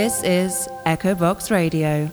This is Echo Box Radio.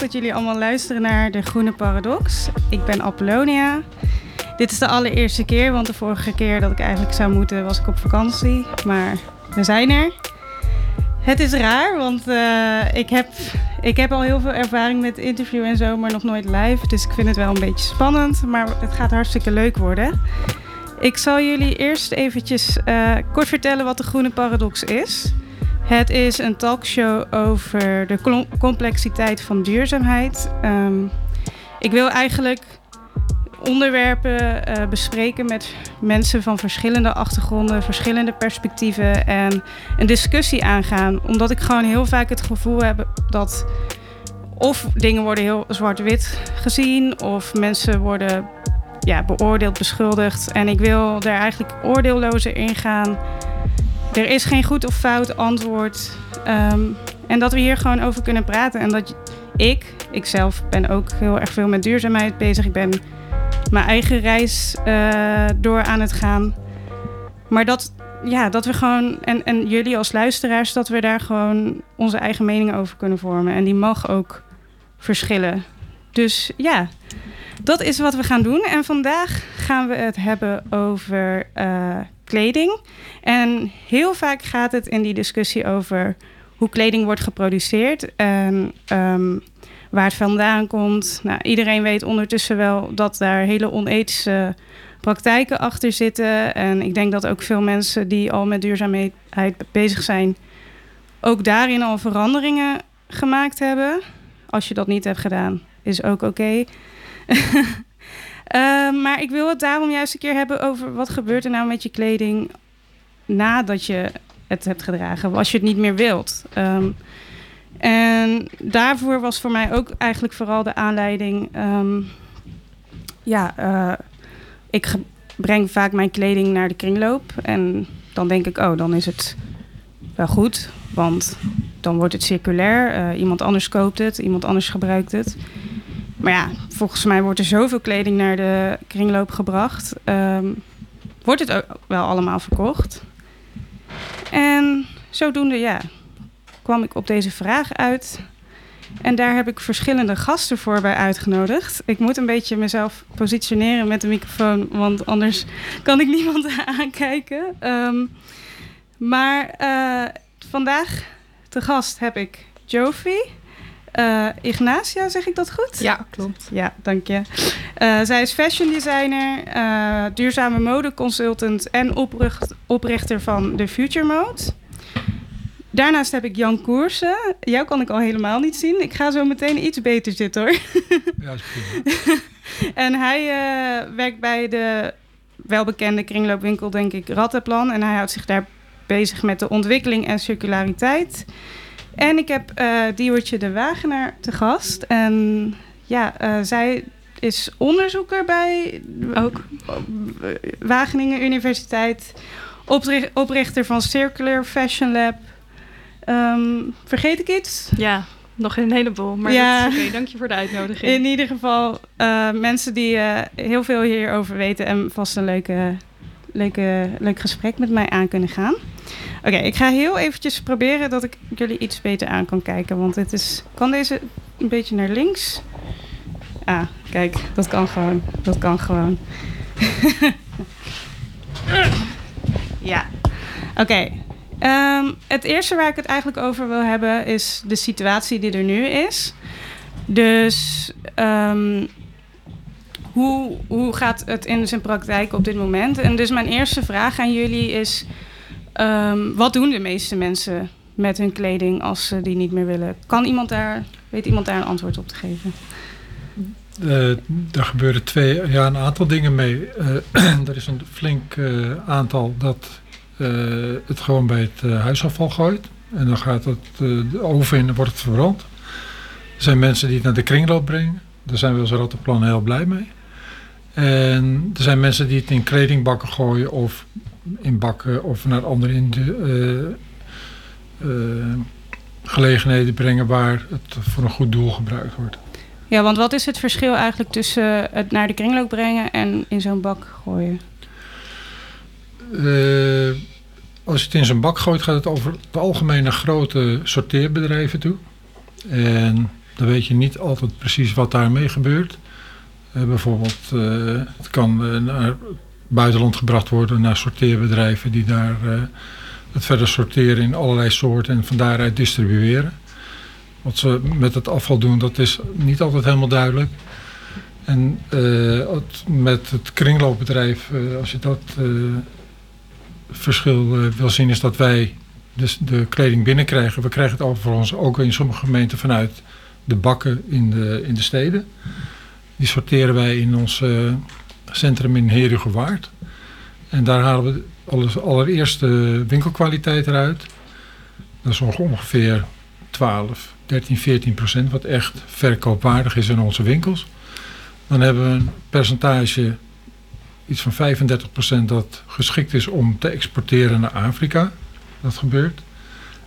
Dat jullie allemaal luisteren naar de Groene Paradox. Ik ben Apollonia. Dit is de allereerste keer, want de vorige keer dat ik eigenlijk zou moeten was ik op vakantie. Maar we zijn er. Het is raar, want eh, ik, heb, ik heb al heel veel ervaring met interview en zo, maar nog nooit live. Dus ik vind het wel een beetje spannend, maar het gaat hartstikke leuk worden. Ik zal jullie eerst eventjes eh, kort vertellen wat de Groene Paradox is. Het is een talkshow over de complexiteit van duurzaamheid. Ehm, ik wil eigenlijk onderwerpen eh, bespreken met mensen van verschillende achtergronden, verschillende perspectieven en een discussie aangaan. Omdat ik gewoon heel vaak het gevoel heb dat of dingen worden heel zwart-wit gezien of mensen worden ja, beoordeeld, beschuldigd. En ik wil daar eigenlijk oordeellozer in gaan. Er is geen goed of fout antwoord. Ehm, en dat we hier gewoon over kunnen praten. En dat ik, ik zelf ben ook heel erg veel met duurzaamheid bezig. Ik ben mijn eigen reis eh, door aan het gaan. Maar dat, ja, dat we gewoon, en, en jullie als luisteraars, dat we daar gewoon onze eigen mening over kunnen vormen. En die mag ook verschillen. Dus ja, dat is wat we gaan doen. En vandaag gaan we het hebben over eh, kleding. En heel vaak gaat het in die discussie over hoe kleding wordt geproduceerd en ehm, waar het vandaan komt. Nou, iedereen weet ondertussen wel dat daar hele onethische praktijken achter zitten. En ik denk dat ook veel mensen die al met duurzaamheid bezig zijn, ook daarin al veranderingen gemaakt hebben. Als je dat niet hebt gedaan, is ook oké. maar ik wil het daarom juist een keer hebben over wat gebeurt er nou met je kleding nadat je het hebt gedragen, als je het niet meer wilt. Um, en daarvoor was voor mij ook eigenlijk vooral de aanleiding. Um, ja, uh, ik breng vaak mijn kleding naar de kringloop. En dan denk ik, oh, dan is het wel goed. Want dan wordt het circulair. Uh, iemand anders koopt het, iemand anders gebruikt het. Maar ja, volgens mij wordt er zoveel kleding naar de kringloop gebracht. Um, wordt het wel allemaal verkocht. En zodoende, ja, kwam ik op deze vraag uit. En daar heb ik verschillende gasten voor bij uitgenodigd. Ik moet een beetje mezelf positioneren met de microfoon, want anders kan ik niemand aankijken. Um, maar uh, vandaag te gast heb ik Jovi. Uh, Ignacia, zeg ik dat goed? Ja, klopt. Ja, dank je. Uh, zij is fashion designer, uh, duurzame modeconsultant en opricht, oprichter van The Future Mode. Daarnaast heb ik Jan Koersen. Jou kan ik al helemaal niet zien. Ik ga zo meteen iets beter zitten hoor. Ja, is prima. en hij werkt bij de welbekende kringloopwinkel, denk ik, Rattenplan. En hij houdt zich daar bezig met de ontwikkeling en circulariteit. En ik heb uh, Diewertje de Wagenaar te gast. En ja, uh, zij is onderzoeker bij ook Wageningen Universiteit. Opricht, oprichter van Circular Fashion Lab. Um, vergeet ik iets? Ja, nog een heleboel. Maar ja, oké. Dank je voor de uitnodiging. In ieder geval uh, mensen die heel veel hierover weten... en vast een leuke, leuke, leuk gesprek met mij aan kunnen gaan. Oké, ik ga heel eventjes proberen dat ik jullie iets beter aan kan kijken. Want het is. Kan deze een beetje naar links? Ah, kijk, dat kan gewoon. Dat kan gewoon. ja, oké. Um, het eerste waar ik het eigenlijk over wil hebben is de situatie die er nu is. Dus um, hoe, hoe gaat het in zijn praktijk op dit moment? En dus mijn eerste vraag aan jullie is: ehm, wat doen de meeste mensen met hun kleding als ze die niet meer willen? Kan iemand daar, weet iemand daar een antwoord op te geven? Uh, er gebeuren twee, ja, een aantal dingen mee. Uh, er is een flink uh, aantal dat het gewoon bij het huisafval gooit. En dan gaat het de oven in en wordt het verbrand. Er zijn mensen die het naar de kringloop brengen. Daar zijn we als Rotterplan heel blij mee. En er zijn mensen die het in kledingbakken gooien of in bakken of naar andere in de, gelegenheden brengen waar het voor een goed doel gebruikt wordt. Ja, want wat is het verschil eigenlijk tussen het naar de kringloop brengen en in zo'n bak gooien? Uh, als je het in zo'n bak gooit, gaat het over het algemeen naar grote sorteerbedrijven toe. En dan weet je niet altijd precies wat daarmee gebeurt. Uh, bijvoorbeeld, uh, het kan naar het buitenland gebracht worden naar sorteerbedrijven die daar het verder sorteren in allerlei soorten en van daaruit distribueren. Wat ze met het afval doen, dat is niet altijd helemaal duidelijk. En met het kringloopbedrijf, als je dat verschil wil zien, is dat wij dus de kleding binnenkrijgen. We krijgen het overigens ook in sommige gemeenten vanuit de bakken in de, in de steden. Die sorteren wij in ons centrum in Herugewaard. En daar halen we alles, allereerst de winkelkwaliteit eruit. Dat is ongeveer 12, 13, 14 procent, wat echt verkoopwaardig is in onze winkels. Dan hebben we een percentage, iets van 35 procent, dat geschikt is om te exporteren naar Afrika. Dat gebeurt.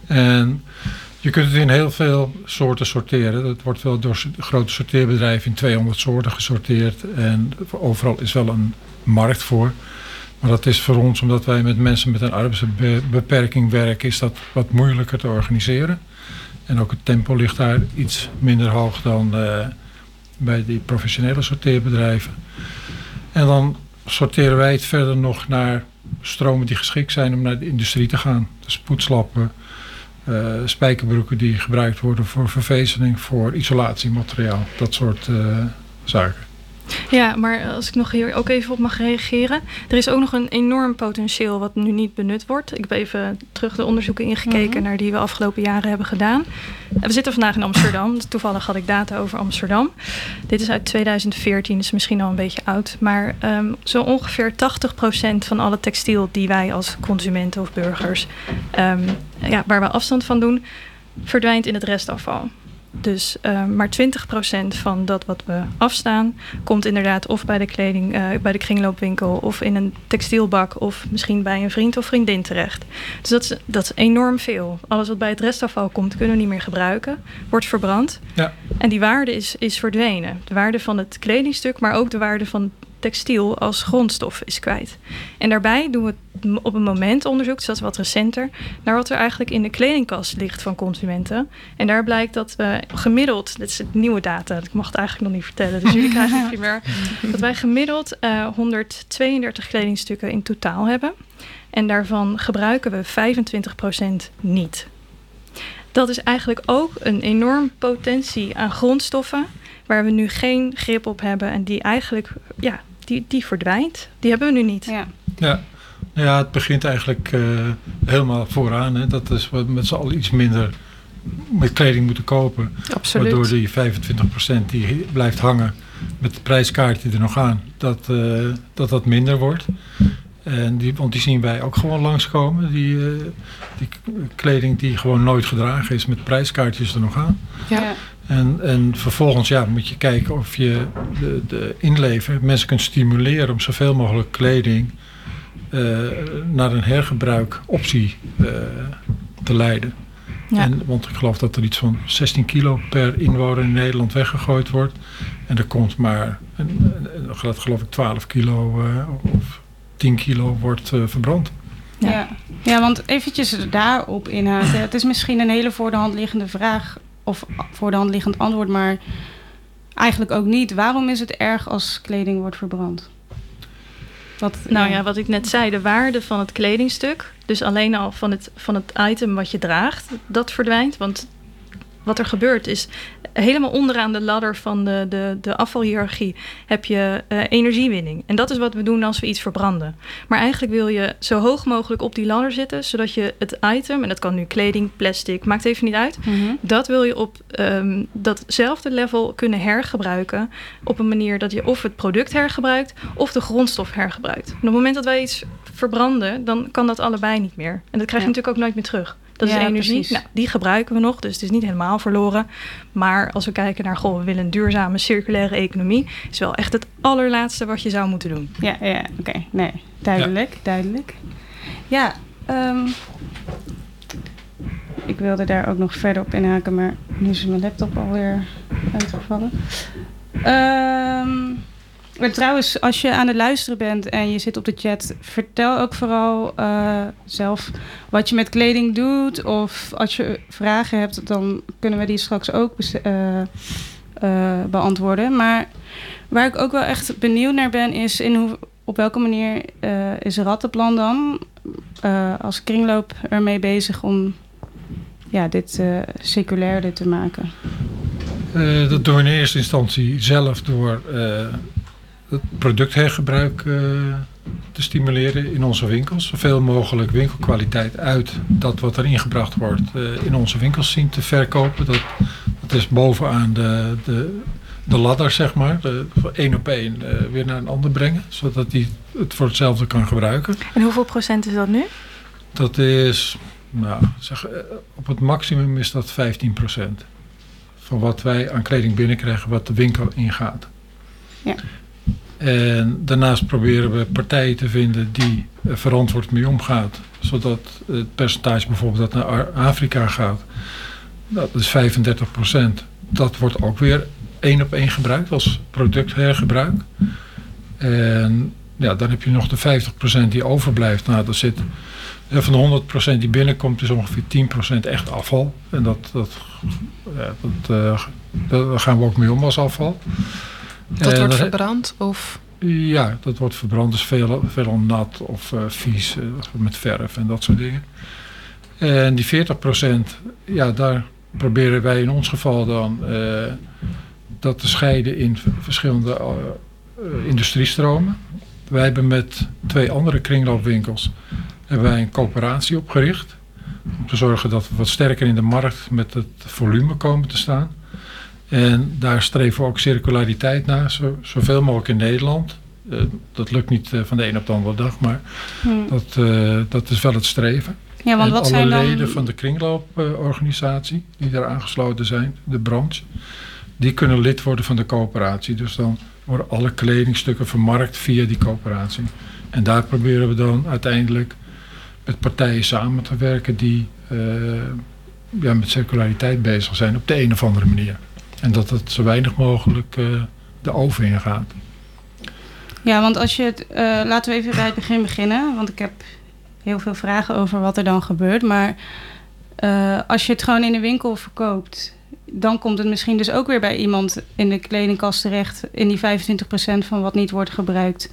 En je kunt het in heel veel soorten sorteren. Dat wordt wel door grote sorteerbedrijven in 200 soorten gesorteerd. En overal is wel een markt voor. Maar dat is voor ons, omdat wij met mensen met een arbeidsbeperking werken, is dat wat moeilijker te organiseren. En ook het tempo ligt daar iets minder hoog dan uh, bij die professionele sorteerbedrijven. En dan sorteren wij het verder nog naar stromen die geschikt zijn om naar de industrie te gaan. Dus poetslappen, uh, spijkerbroeken die gebruikt worden voor vervezeling, voor isolatiemateriaal, dat soort uh, zaken. Ja, maar als ik nog hier ook even op mag reageren. Er is ook nog een enorm potentieel wat nu niet benut wordt. Ik heb even terug de onderzoeken ingekeken mm -hmm. naar die we afgelopen jaren hebben gedaan. We zitten vandaag in Amsterdam. Toevallig had ik data over Amsterdam. Dit is uit 2014, dus misschien al een beetje oud. Maar um, zo ongeveer 80% van alle textiel die wij als consumenten of burgers... Um, ja, waar we afstand van doen, verdwijnt in het restafval. Dus uh, maar 20% van dat wat we afstaan, komt inderdaad of bij de kleding, uh, bij de kringloopwinkel of in een textielbak of misschien bij een vriend of vriendin terecht. Dus dat is, dat is enorm veel. Alles wat bij het restafval komt, kunnen we niet meer gebruiken, wordt verbrand. Ja. En die waarde is, is verdwenen. De waarde van het kledingstuk, maar ook de waarde van textiel als grondstof is kwijt. En daarbij doen we op een moment onderzoek, dus dat is wat recenter, naar wat er eigenlijk in de kledingkast ligt van consumenten. En daar blijkt dat we gemiddeld, dit is het nieuwe data, ik mag het eigenlijk nog niet vertellen, dus jullie krijgen het primeur, dat wij gemiddeld uh, 132 kledingstukken in totaal hebben. En daarvan gebruiken we 25% niet. Dat is eigenlijk ook een enorm potentie aan grondstoffen waar we nu geen grip op hebben en die eigenlijk ja, die, die verdwijnt. Die hebben we nu niet. Ja, ja. ja het begint eigenlijk uh, helemaal vooraan. Hè. Dat is we met z'n allen iets minder met kleding moeten kopen. Absoluut. Waardoor die 25% die blijft hangen met het prijskaartje er nog aan, dat, uh, dat dat minder wordt. En die, want die zien wij ook gewoon langskomen. Die, uh, die kleding die gewoon nooit gedragen is met prijskaartjes er nog aan. Ja. En, en vervolgens ja, moet je kijken of je de, de inleven mensen kunt stimuleren om zoveel mogelijk kleding uh, naar een hergebruikoptie uh, te leiden. Ja. En, want ik geloof dat er iets van 16 kilo per inwoner in Nederland weggegooid wordt. En er komt maar, en, en, geloof ik, 12 kilo uh, of 10 kilo wordt verbrand. Ja. Ja. ja, want eventjes daarop inhaken. Het is misschien een hele voor de hand liggende vraag of voor de hand liggend antwoord, maar eigenlijk ook niet. Waarom is het erg als kleding wordt verbrand? Wat, nou ja. ja, wat ik net zei, de waarde van het kledingstuk, dus alleen al van het, van het item wat je draagt, dat verdwijnt. Want wat er gebeurt is helemaal onderaan de ladder van de, de, de afvalhierarchie heb je uh, energiewinning. En dat is wat we doen als we iets verbranden. Maar eigenlijk wil je zo hoog mogelijk op die ladder zitten, zodat je het item, en dat kan nu kleding, plastic, maakt even niet uit, Mhm. dat wil je op um, datzelfde level kunnen hergebruiken. Op een manier dat je of het product hergebruikt of de grondstof hergebruikt. En op het moment dat wij iets verbranden, dan kan dat allebei niet meer. En dat krijg je Ja. natuurlijk ook nooit meer terug. Dat is Ja, energie. Nou, die gebruiken we nog, dus het is niet helemaal verloren. Maar als we kijken naar, goh, we willen een duurzame circulaire economie, is wel echt het allerlaatste wat je zou moeten doen. Ja, ja oké. Nee, duidelijk, duidelijk. Ja, ehm, ik wilde daar ook nog verder op inhaken, maar nu is mijn laptop alweer uitgevallen. Ehm, maar trouwens, als je aan het luisteren bent en je zit op de chat, vertel ook vooral eh, zelf wat je met kleding doet. Of als je vragen hebt, dan kunnen we die straks ook eh, eh, beantwoorden. Maar waar ik ook wel echt benieuwd naar ben, is in hoe, op welke manier is Rattenplan dan als kringloop ermee bezig om ja, dit circulairder te maken? Dat we in eerste instantie zelf door het producthergebruik eh, te stimuleren in onze winkels. Zoveel mogelijk winkelkwaliteit uit dat wat er ingebracht wordt eh, in onze winkels zien te verkopen. Dat, dat is bovenaan de, de, de ladder, zeg maar. De, van één op één eh, weer naar een ander brengen. Zodat die het voor hetzelfde kan gebruiken. En hoeveel procent is dat nu? Dat is, nou, zeg, op het maximum is dat 15% van wat wij aan kleding binnenkrijgen, wat de winkel ingaat. Ja. En daarnaast proberen we partijen te vinden die er verantwoord mee omgaat, zodat het percentage bijvoorbeeld dat naar Ar- Afrika gaat, dat is 35%. Dat wordt ook weer één op één gebruikt als producthergebruik. En ja, dan heb je nog de 50% die overblijft. Nou, dat zit van de 100% die binnenkomt is ongeveer 10% echt afval. En dat, dat, dat, eh, daar gaan we ook mee om als afval. Dat En wordt verbrand of... Ja, dat wordt verbrand. Dus veel, veel nat of eh, vies eh, met verf en dat soort dingen. En die 40%, ja, daar proberen wij in ons geval dan eh, dat te scheiden in verschillende eh, eh, industriestromen. Wij hebben met twee andere kringloopwinkels hebben wij een coöperatie opgericht. Om te zorgen dat we wat sterker in de markt met het volume komen te staan. En daar streven we ook circulariteit naar, zo, zoveel mogelijk in Nederland. Eh, dat lukt niet eh, van de een op de andere dag, maar Hm. dat, eh, dat is wel het streven. Ja, want en wat alle zijn dan... leden van de kringlooporganisatie die daar aangesloten zijn, de branche, die kunnen lid worden van de coöperatie. Dus dan worden alle kledingstukken vermarkt via die coöperatie. En daar proberen we dan uiteindelijk met partijen samen te werken die ja, met circulariteit bezig zijn op de een of andere manier. En dat het zo weinig mogelijk eh, de oven ingaat. Ja, want als je het... eh, laten we even bij het begin beginnen. Want ik heb heel veel vragen over wat er dan gebeurt. Maar eh, als je het gewoon in de winkel verkoopt... dan komt het misschien dus ook weer bij iemand in de kledingkast terecht... in die 25% van wat niet wordt gebruikt.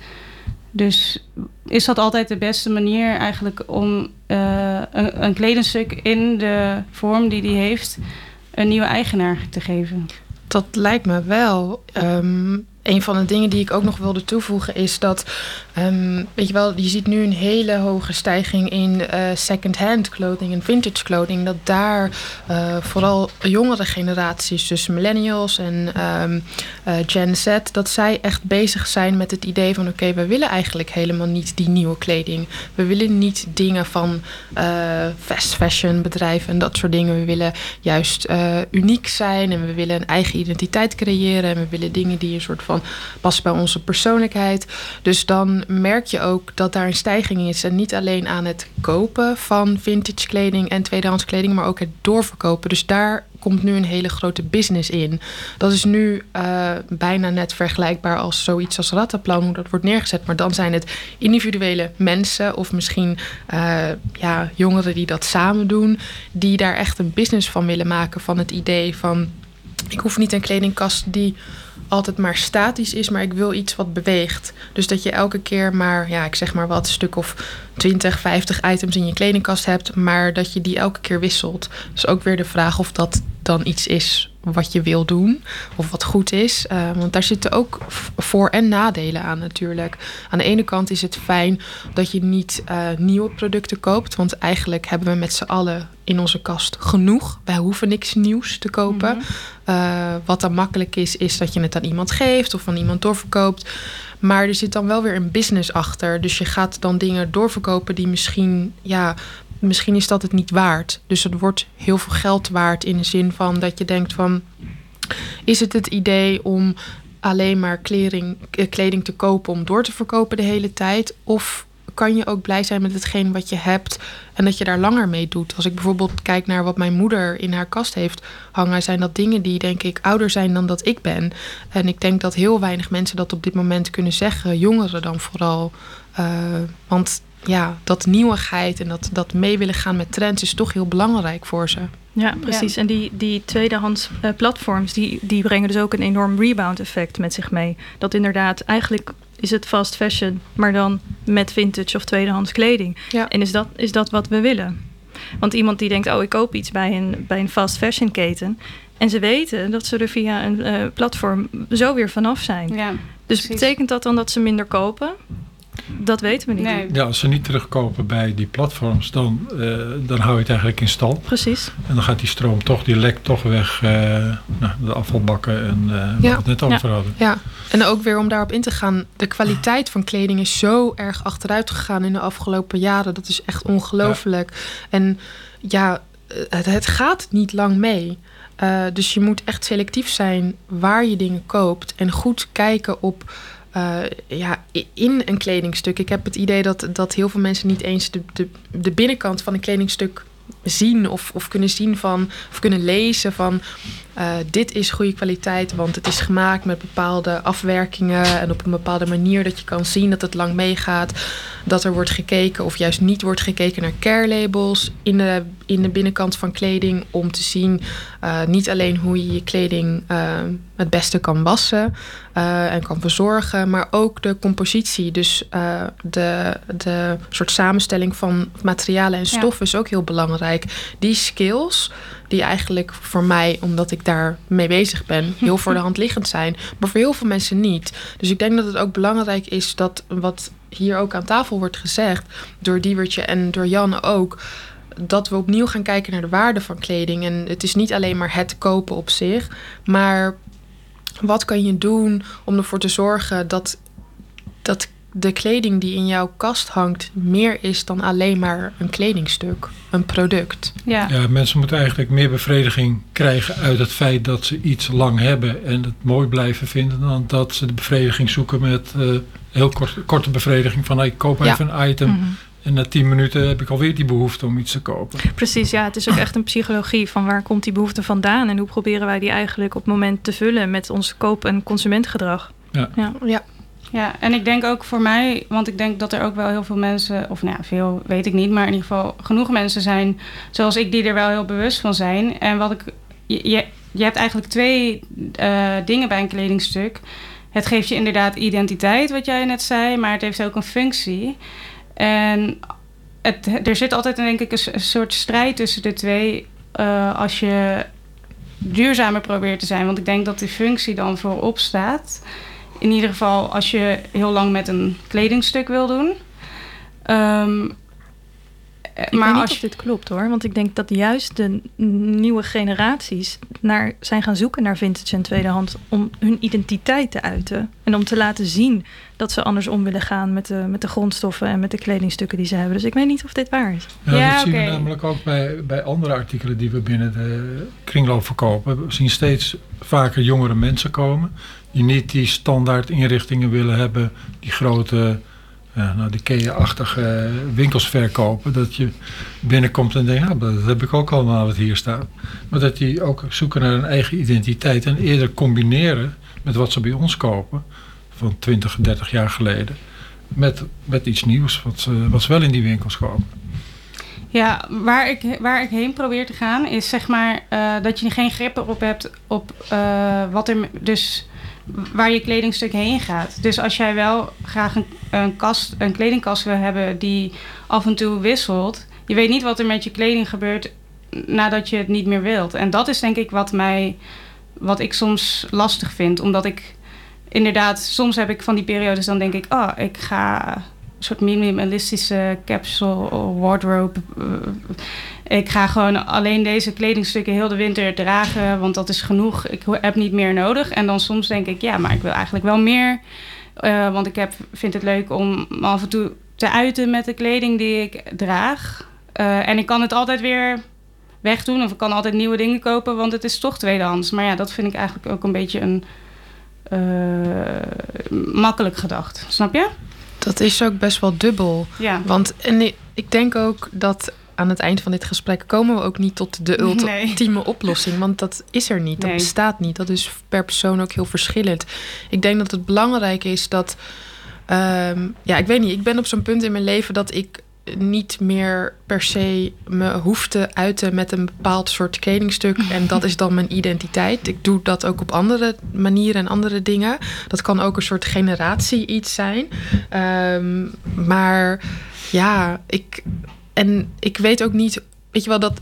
Dus is dat altijd de beste manier eigenlijk om een, een kledingstuk in de vorm die die heeft... een nieuwe eigenaar te geven? Dat lijkt me wel. Ehm, een van de dingen die ik ook nog wilde toevoegen is dat, ehm, weet je wel, je ziet nu een hele hoge stijging in eh second-hand clothing en vintage clothing. Dat daar eh, vooral jongere generaties, dus millennials en ehm, eh, Gen Z, dat zij echt bezig zijn met het idee van oké, we willen eigenlijk helemaal niet die nieuwe kleding. We willen niet dingen van fast fashion bedrijven en dat soort dingen. We willen juist uniek zijn en we willen een eigen identiteit creëren en we willen dingen die een soort van passen bij onze persoonlijkheid. Dus dan merk je ook dat daar een stijging is en niet alleen aan het kopen van vintage kleding en tweedehands kleding, maar ook het doorverkopen. Dus daar komt nu een hele grote business in. Dat is nu eh, bijna net vergelijkbaar als zoiets als Rattenplan, hoe dat wordt neergezet. Maar dan zijn het individuele mensen of misschien eh, ja, jongeren die dat samen doen, die daar echt een business van willen maken van het idee van ik hoef niet een kledingkast die altijd maar statisch is, maar ik wil iets wat beweegt. Dus dat je elke keer maar, ja, ik zeg maar wat, een stuk of 20, 50 items in je kledingkast hebt, maar dat je die elke keer wisselt. Dus ook weer de vraag of dat dan iets is wat je wil doen of wat goed is. Uh, want daar zitten ook voor- en nadelen aan natuurlijk. Aan de ene kant is het fijn dat je niet uh, nieuwe producten koopt. Want eigenlijk hebben we met z'n allen in onze kast genoeg. Wij hoeven niks nieuws te kopen. Mm -hmm. uh, wat dan makkelijk is, is dat je het aan iemand geeft of aan iemand doorverkoopt. Maar er zit dan wel weer een business achter. Dus je gaat dan dingen doorverkopen die misschien, ja, misschien is dat het niet waard. Dus het wordt heel veel geld waard in de zin van dat je denkt van, is het het idee om alleen maar kleding, kleding te kopen om door te verkopen de hele tijd? Of kan je ook blij zijn met hetgeen wat je hebt en dat je daar langer mee doet. Als ik bijvoorbeeld kijk naar wat mijn moeder in haar kast heeft hangen, zijn dat dingen die denk ik ouder zijn dan dat ik ben. En ik denk dat heel weinig mensen dat op dit moment kunnen zeggen, jongeren dan vooral. Uh, want ja, dat nieuwigheid en dat, dat mee willen gaan met trends is toch heel belangrijk voor ze. Ja, precies. Ja. En die, die tweedehands uh, platforms, die, die brengen dus ook een enorm rebound effect met zich mee. Dat inderdaad, eigenlijk is het fast fashion, maar dan met vintage of tweedehands kleding. Ja. En is dat, is dat wat we willen? Want iemand die denkt, oh, ik koop iets bij een, bij een fast fashion keten. En ze weten dat ze er via een uh, platform zo weer vanaf zijn. Ja, dus precies. betekent dat dan dat ze minder kopen? Dat weten we niet. Nee. Ja, als ze niet terugkopen bij die platforms, dan, uh, dan hou je het eigenlijk in stand. Precies. En dan gaat die stroom toch, die lekt toch weg uh, nou, de afvalbakken en uh, waar Ja. we het net over Ja. hadden. Ja, en ook weer om daarop in te gaan. De kwaliteit van kleding is zo erg achteruit gegaan in de afgelopen jaren. Dat is echt ongelooflijk. En ja, het, het gaat niet lang mee. Uh, dus je moet echt selectief zijn waar je dingen koopt. En goed kijken op. Uh, ja, in een kledingstuk. Ik heb het idee dat, dat heel veel mensen niet eens de, de, de binnenkant van een kledingstuk zien of, of kunnen zien van of kunnen lezen van uh, dit is goede kwaliteit, want het is gemaakt met bepaalde afwerkingen en op een bepaalde manier dat je kan zien dat het lang meegaat. Dat er wordt gekeken of juist niet wordt gekeken naar care labels in de, in de binnenkant van kleding om te zien uh, niet alleen hoe je je kleding uh, het beste kan wassen en kan verzorgen, maar ook de compositie. Dus de, de soort samenstelling van materialen en stoffen ja. is ook heel belangrijk. Die skills, die eigenlijk voor mij, omdat ik daar mee bezig ben, heel voor de hand liggend zijn, maar voor heel veel mensen niet. Dus ik denk dat het ook belangrijk is dat wat hier ook aan tafel wordt gezegd, door Diewertje en door Jan ook dat we opnieuw gaan kijken naar de waarde van kleding. En het is niet alleen maar het kopen op zich, maar wat kan je doen om ervoor te zorgen dat, dat de kleding die in jouw kast hangt meer is dan alleen maar een kledingstuk, een product. Ja. Ja, mensen moeten eigenlijk meer bevrediging krijgen uit het feit dat ze iets lang hebben en het mooi blijven vinden, dan dat ze de bevrediging zoeken met uh, heel kort, korte bevrediging van ik koop Ja. even een item. Mhm. En na tien minuten heb ik alweer die behoefte om iets te kopen. Precies, ja. Het is ook echt een psychologie van waar komt die behoefte vandaan en hoe proberen wij die eigenlijk op het moment te vullen met ons koop- en consumentengedrag. Ja. Ja. Ja, Ja, en ik denk ook voor mij, want ik denk dat er ook wel heel veel mensen, of nou ja, veel weet ik niet, maar in ieder geval genoeg mensen zijn zoals ik die er wel heel bewust van zijn. En wat ik, je, je, hebt eigenlijk twee uh, dingen bij een kledingstuk. Het geeft je inderdaad identiteit, wat jij net zei, maar het heeft ook een functie. En het, er zit altijd denk ik een, soort strijd tussen de twee uh, als je duurzamer probeert te zijn. Want ik denk dat die functie dan voorop staat. In ieder geval als je heel lang met een kledingstuk wil doen. Um, ik maar weet niet of dit klopt hoor. Want ik denk dat juist de nieuwe generaties naar, zijn gaan zoeken naar vintage en tweedehand om hun identiteit te uiten. En om te laten zien dat ze anders om willen gaan met de, met de grondstoffen en met de kledingstukken die ze hebben. Dus ik weet niet of dit waar is. Ja, ja dat okay. zien we namelijk ook bij, bij andere artikelen die we binnen de kringloop verkopen. We zien steeds vaker jongere mensen komen die niet die standaard inrichtingen willen hebben, die grote ja, nou, die Ikea-achtige winkels verkopen. Dat je binnenkomt en denkt, nou, dat heb ik ook allemaal wat hier staat. Maar dat die ook zoeken naar een eigen identiteit en eerder combineren met wat ze bij ons kopen van 20, 30 jaar geleden. Met, met iets nieuws wat ze, wat ze wel in die winkels kopen. Ja, waar ik, waar ik heen probeer te gaan is zeg maar uh, dat je geen grip erop hebt op uh, wat er dus waar je kledingstuk heen gaat. Dus als jij wel graag een, een, kast, een kledingkast wil hebben die af en toe wisselt, je weet niet wat er met je kleding gebeurt nadat je het niet meer wilt. En dat is denk ik wat mij, wat ik soms lastig vind. Omdat ik inderdaad, soms heb ik van die periodes, dan denk ik, oh, ik ga een soort minimalistische capsule wardrobe. eh, ik ga gewoon alleen deze kledingstukken heel de winter dragen, want dat is genoeg. Ik heb niet meer nodig. En dan soms denk ik, ja, maar ik wil eigenlijk wel meer. Eh, want ik heb, vind het leuk om af en toe te uiten met de kleding die ik draag. Eh, en ik kan het altijd weer wegdoen of ik kan altijd nieuwe dingen kopen, want het is toch tweedehands. Maar ja, dat vind ik eigenlijk ook een beetje een eh, makkelijk gedacht. Snap je? Dat is ook best wel dubbel. Ja. Want en ik denk ook dat aan het eind van dit gesprek komen we ook niet tot de ultieme oplossing. Want dat is er niet. Dat Nee. bestaat niet. Dat is per persoon ook heel verschillend. Ik denk dat het belangrijk is dat. ehm, ja, ik weet niet. Ik ben op zo'n punt in mijn leven dat ik niet meer per se me hoef te uiten met een bepaald soort kledingstuk. En dat is dan mijn identiteit. Ik doe dat ook op andere manieren en andere dingen. Dat kan ook een soort generatie iets zijn. Ehm, maar ja, ik. En ik weet ook niet. Weet je wel, dat,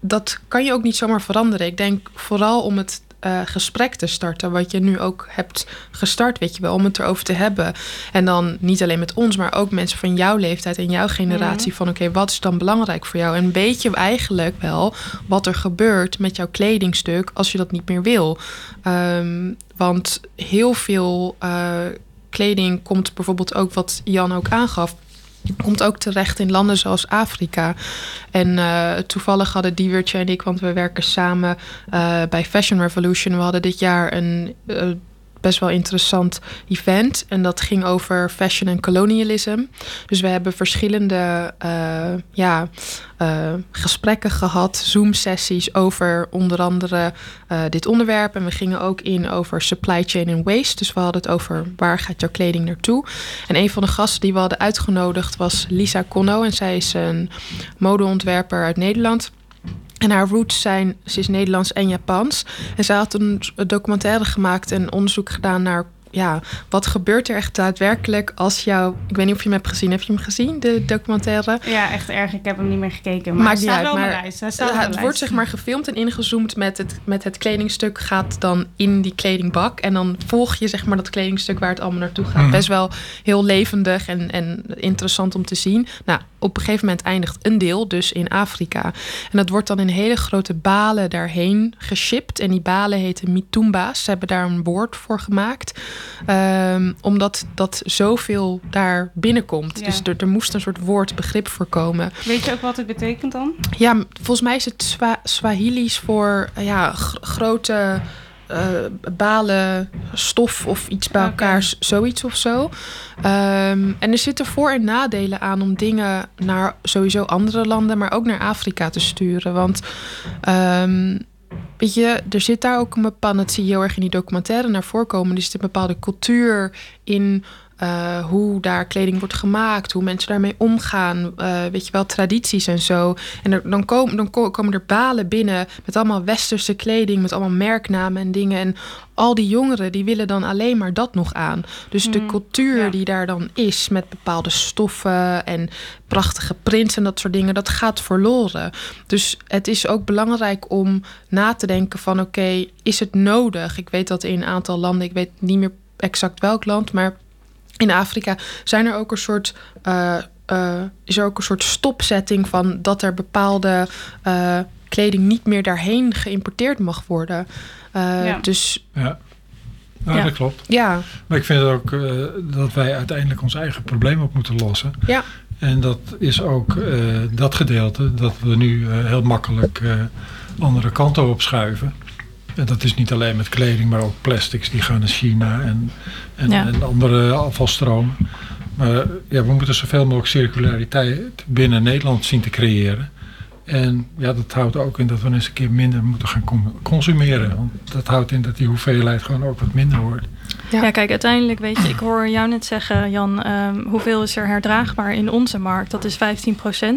dat kan je ook niet zomaar veranderen. Ik denk vooral om het eh, gesprek te starten, wat je nu ook hebt gestart, weet je wel, om het erover te hebben. En dan niet alleen met ons, maar ook mensen van jouw leeftijd en jouw generatie. Van oké, wat is dan belangrijk voor jou? En weet je eigenlijk wel wat er gebeurt met jouw kledingstuk als je dat niet meer wil? Ehm, want heel veel eh, kleding komt bijvoorbeeld ook, wat Jan ook aangaf, komt ook terecht in landen zoals Afrika. En eh, toevallig hadden Diewertje en ik, want we werken samen eh, bij Fashion Revolution. We hadden dit jaar een eh, best wel interessant event. En dat ging over fashion en colonialism. Dus we hebben verschillende eh, ja, eh, gesprekken gehad, Zoom-sessies over onder andere eh, dit onderwerp. En we gingen ook in over supply chain en waste. Dus we hadden het over waar gaat jouw kleding naartoe. En een van de gasten die we hadden uitgenodigd was Lisa Conno. En zij is een modeontwerper uit Nederland. En haar roots zijn, ze is Nederlands en Japans. En zij had een documentaire gemaakt en onderzoek gedaan naar ja, wat gebeurt er echt daadwerkelijk als jou... Ik weet niet of je hem hebt gezien. Heb je hem gezien, de documentaire? Ja, echt erg. Ik heb hem niet meer gekeken. Maar Maakt hij niet staat uit, wel op maar mijn lijst. Hij staat op het wordt zeg maar gefilmd en ingezoomd met het, met het kledingstuk gaat dan in die kledingbak. En dan volg je zeg maar dat kledingstuk waar het allemaal naartoe gaat. Mhm. Best wel heel levendig en, en interessant om te zien. Nou, op een gegeven moment eindigt een deel dus in Afrika. En dat wordt dan in hele grote balen daarheen geshipped. En die balen heten mitumba's. Ze hebben daar een woord voor gemaakt. Ehm, omdat dat zoveel daar binnenkomt. Ja. Dus er, er moest een soort woordbegrip voor komen. Weet je ook wat het betekent dan? Ja, volgens mij is het Swa Swahili's voor ja, gr- grote eh, balen stof of iets bij elkaar, zoiets of zo. Ehm, en er zitten voor- en nadelen aan om dingen naar sowieso andere landen, maar ook naar Afrika te sturen. Want ehm, weet je, er zit daar ook een bepaalde, dat zie je heel erg in die documentaire naar voorkomen, er zit een bepaalde cultuur in eh, hoe daar kleding wordt gemaakt, hoe mensen daarmee omgaan, eh, weet je wel, tradities en zo. En er, dan, komen, dan ko- komen er balen binnen met allemaal westerse kleding, met allemaal merknamen en dingen. En al die jongeren die willen dan alleen maar dat nog aan. Dus de Mhm, cultuur ja. die daar dan is met bepaalde stoffen en prachtige prints en dat soort dingen, dat gaat verloren. Dus het is ook belangrijk om na te denken van oké, is het nodig? Ik weet dat in een aantal landen, ik weet niet meer exact welk land, maar in Afrika zijn er ook een soort. eh, eh, is er ook een soort stopzetting van dat er bepaalde eh, kleding niet meer daarheen geïmporteerd mag worden. Eh, Ja. Dus Ja, nou, Ja. dat klopt. ja, Maar ik vind ook eh, dat wij uiteindelijk ons eigen probleem op moeten lossen. Ja. En dat is ook eh, dat gedeelte dat we nu heel makkelijk eh, andere kanten op schuiven. En dat is niet alleen met kleding, maar ook plastics die gaan naar China en, en, Ja. en andere afvalstromen. Maar ja, we moeten zoveel mogelijk circulariteit binnen Nederland zien te creëren. En ja, dat houdt ook in dat we eens een keer minder moeten gaan consumeren. Want dat houdt in dat die hoeveelheid gewoon ook wat minder wordt. Ja. kijk, uiteindelijk weet je, ik hoor jou net zeggen, Jan, um, hoeveel is er herdraagbaar in onze markt? Dat is 15%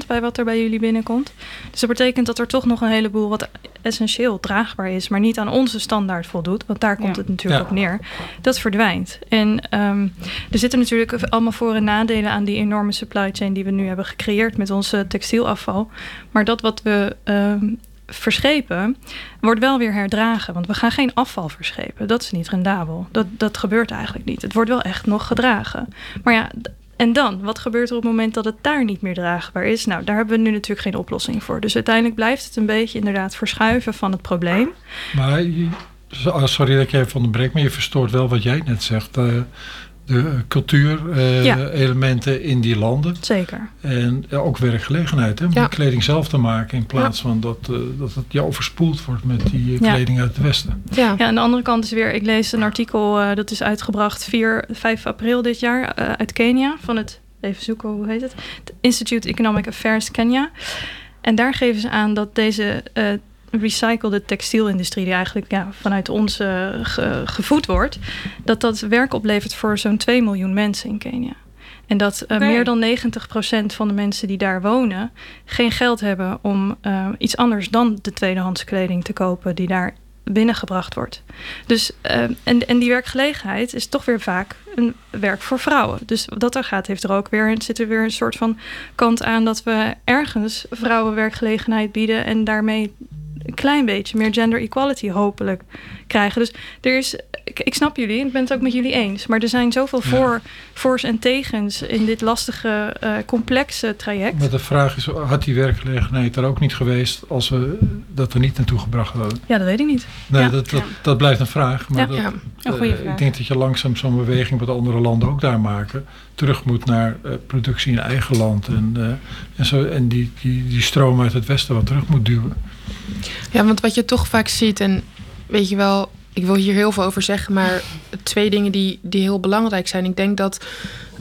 bij wat er bij jullie binnenkomt. Dus dat betekent dat er toch nog een heleboel wat essentieel draagbaar is, maar niet aan onze standaard voldoet, want daar komt het natuurlijk op neer. Dat verdwijnt. En um, er zitten natuurlijk allemaal voor- en nadelen aan die enorme supply chain die we nu hebben gecreëerd met onze textielafval. Maar dat wat we um, verschepen, wordt wel weer herdragen. Want we gaan geen afval verschepen. Dat is niet rendabel. Dat, dat gebeurt eigenlijk niet. Het wordt wel echt nog gedragen. Maar ja, en dan? Wat gebeurt er op het moment dat het daar niet meer draagbaar is? Nou, daar hebben we nu natuurlijk geen oplossing voor. Dus uiteindelijk blijft het een beetje inderdaad verschuiven van het probleem. Maar, sorry dat ik even onderbreek, maar je verstoort wel wat jij net zegt. Uh, de cultuurelementen in die landen. Zeker. En ook werkgelegenheid, hè, om ja. kleding zelf te maken in plaats van dat, uh, dat het ja, overspoeld wordt met die uh, kleding uit het Westen. Ja. ja, aan de andere kant is weer, ik lees een artikel uh, dat is uitgebracht 4, 5 april dit jaar uit Kenia van het, even zoeken hoe heet het, Institute Economic Affairs Kenia. En daar geven ze aan dat deze recyclede textielindustrie, die eigenlijk ja, vanuit ons uh, gevoed wordt, dat dat werk oplevert voor zo'n 2 miljoen mensen in Kenia. En dat uh, meer dan 90% van de mensen die daar wonen geen geld hebben om uh, iets anders dan de tweedehands kleding te kopen die daar binnengebracht wordt. Dus, uh, en, en die werkgelegenheid is toch weer vaak een werk voor vrouwen. Dus wat dat er gaat, heeft er ook weer, zit er weer een soort van kant aan dat we ergens vrouwen werkgelegenheid bieden en daarmee een klein beetje meer gender equality hopelijk krijgen. Dus er is, ik, ik snap jullie, ik ben het ook met jullie eens. Maar er zijn zoveel voor, voor's en tegens in dit lastige, uh, complexe traject. Maar de vraag is, had die werkgelegenheid er ook niet geweest als we dat er niet naartoe gebracht hadden? Ja, dat weet ik niet. Nee, ja. dat, dat, dat, blijft een vraag. Maar dat, een goede uh, vraag. Ik denk dat je langzaam zo'n beweging wat andere landen ook daar maken, terug moet naar uh, productie in eigen land. En, en, zo, en die, die, die stroom uit het westen wat terug moet duwen. Ja, want wat je toch vaak ziet, en weet je wel, ik wil hier heel veel over zeggen, maar twee dingen die, die heel belangrijk zijn. Ik denk dat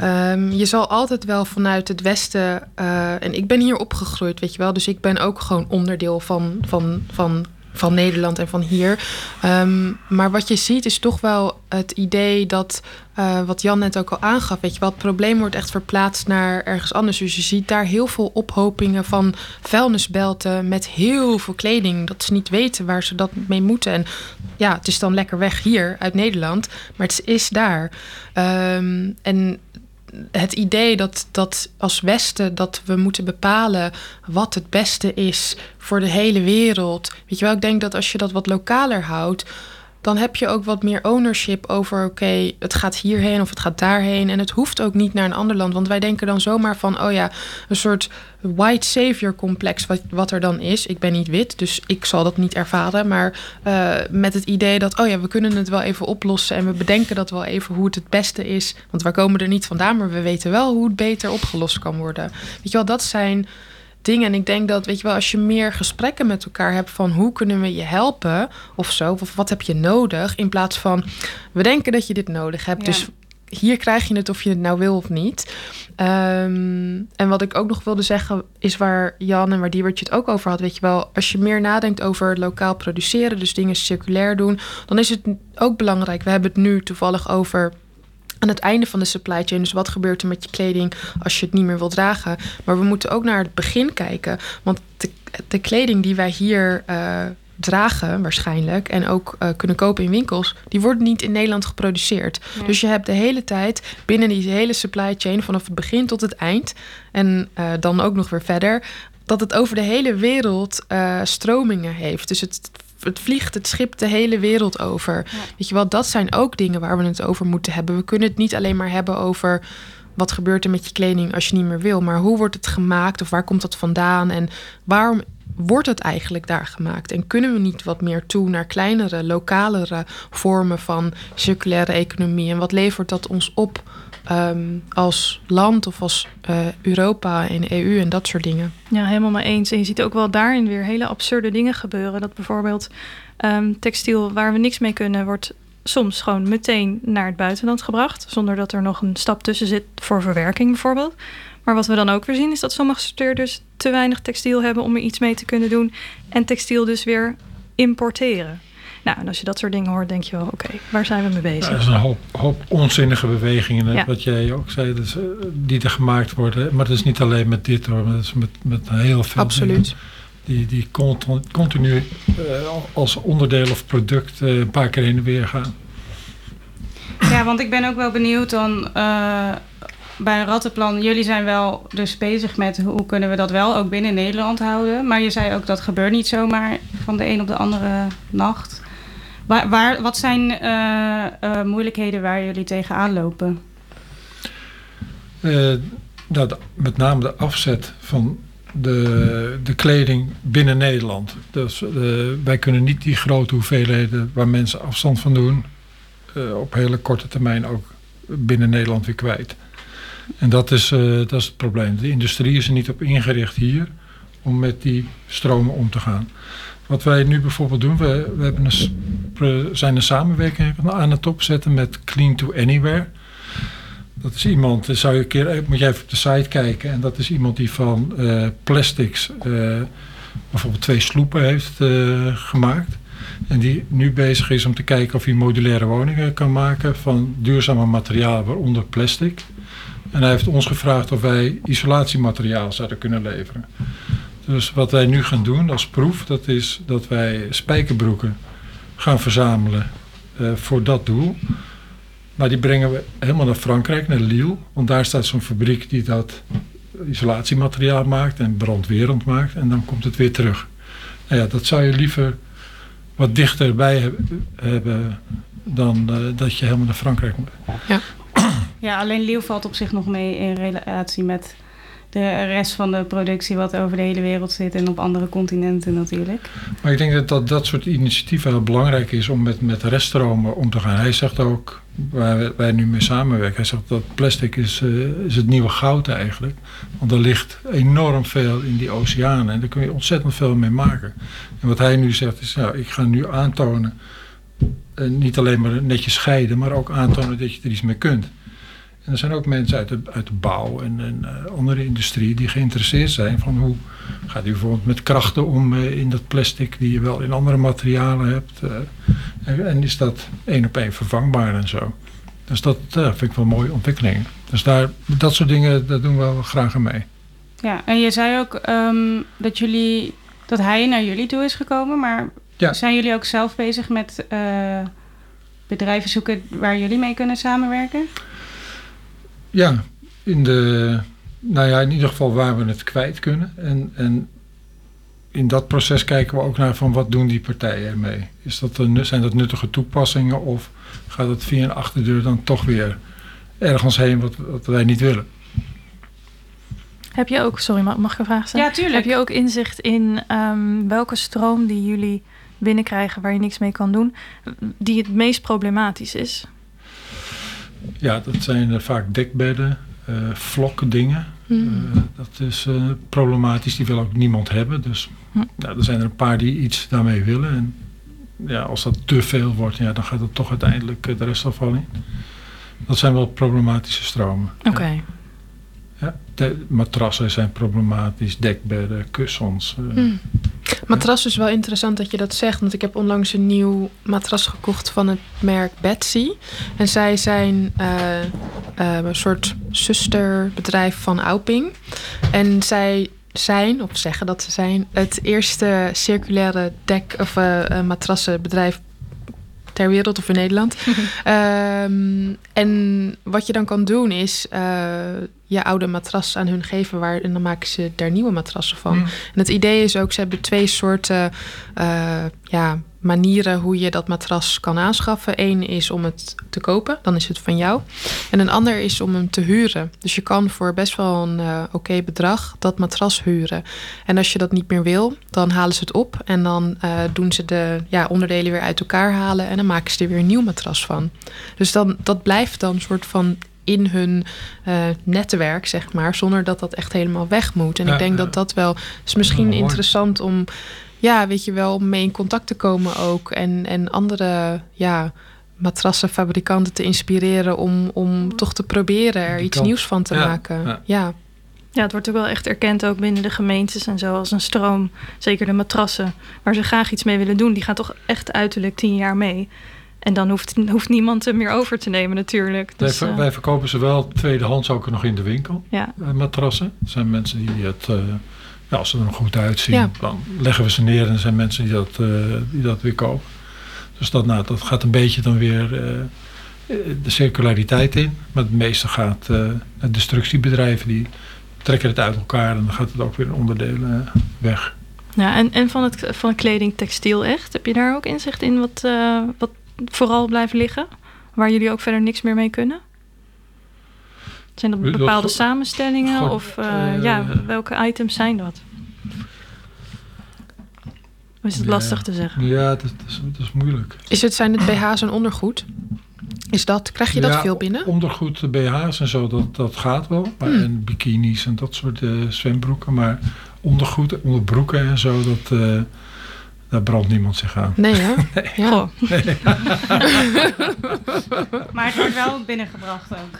um, je zal altijd wel vanuit het Westen, uh, en ik ben hier opgegroeid, weet je wel, dus ik ben ook gewoon onderdeel van, van, van van Nederland en van hier. Um, maar wat je ziet is toch wel het idee dat, uh, wat Jan net ook al aangaf, weet je wel, het probleem wordt echt verplaatst naar ergens anders. Dus je ziet daar heel veel ophopingen van vuilnisbelten met heel veel kleding. Dat ze niet weten waar ze dat mee moeten. En ja, het is dan lekker weg hier uit Nederland, maar het is daar. Um, en het idee dat, dat als Westen dat we moeten bepalen wat het beste is voor de hele wereld. Weet je wel, ik denk dat als je dat wat lokaler houdt, dan heb je ook wat meer ownership over, oké, het gaat hierheen of het gaat daarheen. En het hoeft ook niet naar een ander land. Want wij denken dan zomaar van, oh ja, een soort white savior complex, wat, wat er dan is. Ik ben niet wit, dus ik zal dat niet ervaren. Maar uh, met het idee dat, oh ja, we kunnen het wel even oplossen. En we bedenken dat wel even hoe het het beste is. Want wij komen er niet vandaan, maar we weten wel hoe het beter opgelost kan worden. Weet je wel, dat zijn dingen. En ik denk dat, weet je wel, als je meer gesprekken met elkaar hebt van hoe kunnen we je helpen of zo, of wat heb je nodig, in plaats van we denken dat je dit nodig hebt. Dus hier krijg je het of je het nou wil of niet. Um, en wat ik ook nog wilde zeggen, is waar Jan en waar Diewertje het ook over had. Weet je wel, als je meer nadenkt over lokaal produceren, dus dingen circulair doen, dan is het ook belangrijk. We hebben het nu toevallig over aan het einde van de supply chain. Dus wat gebeurt er met je kleding als je het niet meer wilt dragen? Maar we moeten ook naar het begin kijken. Want de, de kleding die wij hier uh, dragen, waarschijnlijk, en ook uh, kunnen kopen in winkels, die wordt niet in Nederland geproduceerd. Dus je hebt de hele tijd binnen die hele supply chain, vanaf het begin tot het eind, en uh, dan ook nog weer verder, dat het over de hele wereld stromingen heeft. Dus het het vliegt het schip de hele wereld over. Ja. Weet je wel, dat zijn ook dingen waar we het over moeten hebben. We kunnen het niet alleen maar hebben over wat gebeurt er met je kleding als je niet meer wil, maar hoe wordt het gemaakt of waar komt dat vandaan en waarom wordt het eigenlijk daar gemaakt? En kunnen we niet wat meer toe naar kleinere, lokalere vormen van circulaire economie? En wat levert dat ons op um, als land of als uh, Europa en EU en dat soort dingen? Ja, helemaal mee eens. En je ziet ook wel daarin weer hele absurde dingen gebeuren. Dat bijvoorbeeld um, textiel waar we niks mee kunnen, wordt soms gewoon meteen naar het buitenland gebracht. Zonder dat er nog een stap tussen zit voor verwerking bijvoorbeeld. Maar wat we dan ook weer zien is dat sommige sorteerders te weinig textiel hebben om er iets mee te kunnen doen. En textiel dus weer importeren. Nou, en als je dat soort dingen hoort, denk je wel, oké, waar zijn we mee bezig? Ja, er is een hoop, hoop onzinnige bewegingen, Ja. wat jij ook zei, dus, eh, die er gemaakt worden. Maar dat is niet alleen met dit hoor, maar dat is met, met heel veel dingen Absoluut. die, die continu, continu eh, als onderdeel of product eh, een paar keer heen en weer gaan. Ja, want ik ben ook wel benieuwd dan eh, bij een rattenplan. Jullie zijn wel dus bezig met hoe kunnen we dat wel ook binnen Nederland houden. Maar je zei ook dat gebeurt niet zomaar van de een op de andere nacht. Waar, wat zijn eh, eh, moeilijkheden waar jullie tegenaan lopen? De- met name de afzet van de, de kleding binnen Nederland. Dus wij kunnen niet die grote hoeveelheden waar mensen afstand van doen, op hele korte termijn ook binnen Nederland weer kwijt. En dat is, eh, dat is het probleem. De industrie is er niet op ingericht hier om met die stromen om te gaan. Wat wij nu bijvoorbeeld doen, we, we hebben een, zijn een samenwerking aan het opzetten met Clean to Anywhere. Dat is iemand, zou je een keer, eh, moet je even op de site kijken. En dat is iemand die van eh, plastics bijvoorbeeld twee sloepen heeft gemaakt. En die nu bezig is om te kijken of hij modulaire woningen kan maken van duurzame materialen, waaronder plastic. En hij heeft ons gevraagd of wij isolatiemateriaal zouden kunnen leveren. Dus wat wij nu gaan doen als proef, dat is dat wij spijkerbroeken gaan verzamelen eh, voor dat doel. Maar die brengen we helemaal naar Frankrijk, naar Lille. Want daar staat zo'n fabriek die dat isolatiemateriaal maakt en brandwerend maakt. En dan komt het weer terug. Nou ja, dat zou je liever wat dichterbij heb- hebben dan eh, dat je helemaal naar Frankrijk moet. Ja, alleen Leeuw valt op zich nog mee in relatie met de rest van de productie wat over de hele wereld zit en op andere continenten natuurlijk. Maar ik denk dat dat, dat soort initiatieven heel belangrijk is om met, met reststromen om te gaan. Hij zegt ook, waar wij- nu mee samenwerken, hij zegt dat plastic is, eh, is het nieuwe goud eigenlijk. Want er ligt enorm veel in die oceanen en daar kun je ontzettend veel mee maken. En wat hij nu zegt is, ja, ik ga nu aantonen, eh, niet alleen maar netjes scheiden, maar ook aantonen dat je er iets mee kunt. En er zijn ook mensen uit de, uit de bouw en, en eh, andere industrie die geïnteresseerd zijn van hoe gaat u bijvoorbeeld met krachten om eh, in dat plastic die je wel in andere materialen hebt. eh, en, en is dat één op één vervangbaar en zo. Dus dat vind ik wel mooie ontwikkelingen. Dus daar, dat soort dingen, daar doen we wel graag aan mee. Ja, en je zei ook ehm, dat jullie dat hij naar jullie toe is gekomen, maar Ja. zijn jullie ook zelf bezig met bedrijven zoeken waar jullie mee kunnen samenwerken? Ja, in de, nou ja, in ieder geval waar we het kwijt kunnen. En, en in dat proces kijken we ook naar van wat doen die partijen ermee. Is dat een, zijn dat nuttige toepassingen of gaat het via een achterdeur dan toch weer ergens heen wat, wat wij niet willen? Heb je ook, sorry, ma- mag ik een vraag stellen? Ja, tuurlijk. Heb je ook inzicht in ehm, welke stroom die jullie binnenkrijgen waar je niks mee kan doen, die het meest problematisch is? Ja, dat zijn eh, vaak dekbedden, eh vlokdingen. Hmm. Eh, dat is problematisch, die wil ook niemand hebben. Dus Hm. ja, er zijn er een paar die iets daarmee willen. En ja, als dat te veel wordt, ja, dan gaat het toch uiteindelijk de restafval in. Dat zijn wel problematische stromen. Oké. Ja. De matrassen zijn problematisch, dekbedden, kussens. Hmm. Matras is wel interessant dat je dat zegt, want ik heb onlangs een nieuw matras gekocht van het merk Betsy. En zij zijn eh, eh, een soort zusterbedrijf van Auping. En zij zijn, of zeggen dat ze zijn, het eerste circulaire dek- of matrassenbedrijf ter wereld of in Nederland. Ehm, en wat je dan kan doen is je oude matras aan hun geven waar, en dan maken ze daar nieuwe matrassen van. Hm. En het idee is ook, ze hebben twee soorten eh, ja, manieren hoe je dat matras kan aanschaffen. Eén is om het te kopen, dan is het van jou. En een ander is om hem te huren. Dus je kan voor best wel een eh, oké bedrag dat matras huren. En als je dat niet meer wil, dan halen ze het op. En dan eh, doen ze de ja, onderdelen weer uit elkaar halen. En dan maken ze er weer een nieuw matras van. Dus dan, dat blijft dan een soort van in hun eh, netwerk, zeg maar, zonder dat dat echt helemaal weg moet. En Ja, ik denk dat dat wel is misschien interessant om, ja, weet je wel, om mee in contact te komen ook. En, en andere, ja, matrassenfabrikanten te inspireren om, om toch te proberen er Die iets kant. nieuws van te Ja, maken. ja. Ja. Ja, het wordt ook wel echt erkend ook binnen de gemeentes en zo als een stroom. Zeker de matrassen, waar ze graag iets mee willen doen, die gaan toch echt uiterlijk tien jaar mee. En dan hoeft, hoeft niemand hem meer over te nemen natuurlijk. Wij, Dus, ver- eh, wij verkopen ze wel tweedehands ook nog in de winkel, ja. eh, matrassen. Er zijn mensen die het, eh, ja, als ze er nog goed uitzien, Ja. dan leggen we ze neer en er zijn mensen die dat, die dat weer kopen. Dus dat, nou, dat gaat een beetje dan weer de circulariteit in. Maar het meeste gaat naar destructiebedrijven die trekken het uit elkaar en dan gaat het ook weer in onderdelen weg. Ja, en, en van, het, van kleding textiel echt, heb je daar ook inzicht in wat, wat vooral blijft liggen? Waar jullie ook verder niks meer mee kunnen? Zijn dat bepaalde samenstellingen of eh, eh, ja, welke items zijn dat? Of is het Ja. lastig te zeggen? Ja, dat, is, dat is moeilijk. Is het, zijn het BH's en ondergoed? Is dat, krijg je dat Ja, veel binnen? Ondergoed, de BH's en zo, dat, dat gaat wel. Maar, Hmm. En bikinis en dat soort eh, zwembroeken. Maar ondergoed, onderbroeken en zo, dat, eh, daar brandt niemand zich aan. Nee, hè? Ja. Maar het wordt wel binnengebracht ook.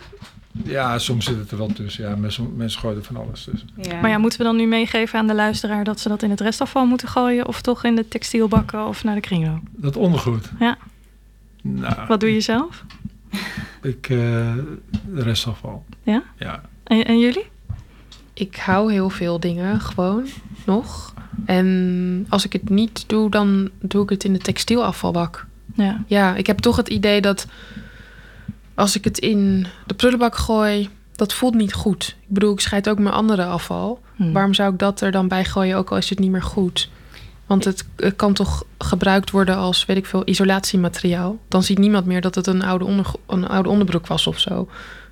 Ja, soms zit het er wel tussen. Ja, mensen, mensen gooien er van alles tussen. Ja. Maar ja, moeten we dan nu meegeven aan de luisteraar dat ze dat in het restafval moeten gooien? Of toch in de textielbakken of naar de kringloop? Dat ondergoed. Ja. Nou, Wat doe je zelf? ik, eh, de restafval. Ja? Ja. En, en jullie? Ik hou heel veel dingen gewoon nog. En als ik het niet doe, dan doe ik het in de textielafvalbak. Ja. Ja, ik heb toch het idee dat als ik het in de prullenbak gooi, dat voelt niet goed. Ik bedoel, ik scheid ook mijn andere afval. Hm. Waarom zou ik dat er dan bij gooien, ook al is het niet meer goed? Want het, het kan toch gebruikt worden als, weet ik veel, isolatiemateriaal. Dan ziet niemand meer dat het een oude, onder, een oude onderbroek was of zo.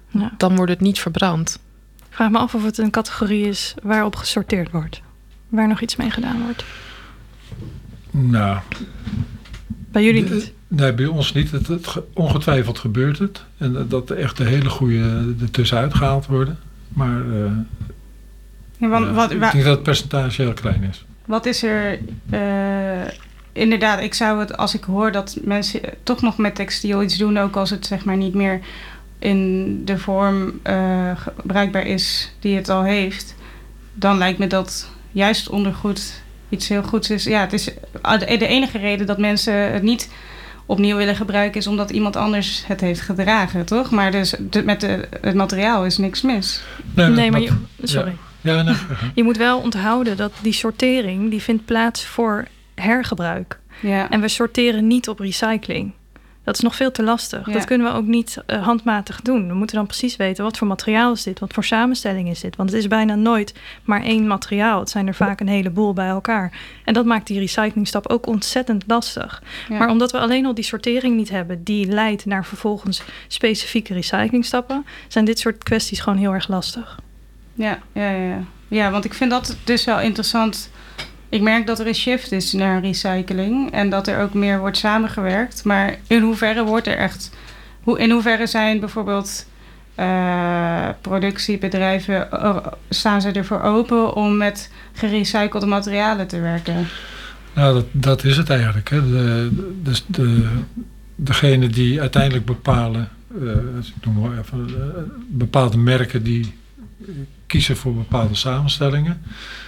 Ja. Dan wordt het niet verbrand. Ik vraag me af of het een categorie is waarop gesorteerd wordt. Waar nog iets mee gedaan wordt. Nou, Bij jullie de- niet. Nee, bij ons niet. Het, het ge- ongetwijfeld gebeurt het. En eh, dat er echt de hele goede er tussenuit gehaald worden. Maar eh, Ja, want, ja, wat, ik denk dat het percentage heel klein is. wat is er... eh, inderdaad, ik zou het... Als ik hoor dat mensen toch nog met textiel iets doen... ook als het zeg maar niet meer in de vorm eh, gebruikbaar is die het al heeft... dan lijkt me dat juist ondergoed iets heel goeds is. Ja, het is ah, de enige reden dat mensen het niet opnieuw willen gebruiken... is omdat iemand anders het heeft gedragen, toch? Maar dus de- met de, het materiaal is niks mis. Nee, maar je, sorry. Ja, nee. Je moet wel onthouden dat die sortering die vindt plaats voor hergebruik. Ja. En we sorteren niet op recycling. Dat is nog veel te lastig. Ja. Dat kunnen we ook niet eh, handmatig doen. We moeten dan precies weten wat voor materiaal is dit, wat voor samenstelling is dit. Want het is bijna nooit maar één materiaal. Het zijn er vaak een heleboel bij elkaar. En dat maakt die recyclingstap ook ontzettend lastig. Ja. Maar omdat we alleen al die sortering niet hebben, die leidt naar vervolgens specifieke recyclingstappen, zijn dit soort kwesties gewoon heel erg lastig. Ja, ja, ja. ja, want ik vind dat dus wel interessant. Ik merk dat er een shift is naar recycling en dat er ook meer wordt samengewerkt. Maar in hoeverre wordt er echt. Hoe, in hoeverre zijn bijvoorbeeld eh, productiebedrijven. eh, staan ze ervoor open om met gerecyclede materialen te werken? Nou, dat, dat is het eigenlijk. Hè. De, de, de, degene die uiteindelijk bepalen, eh, ik even, bepaalde merken die kiezen voor bepaalde samenstellingen.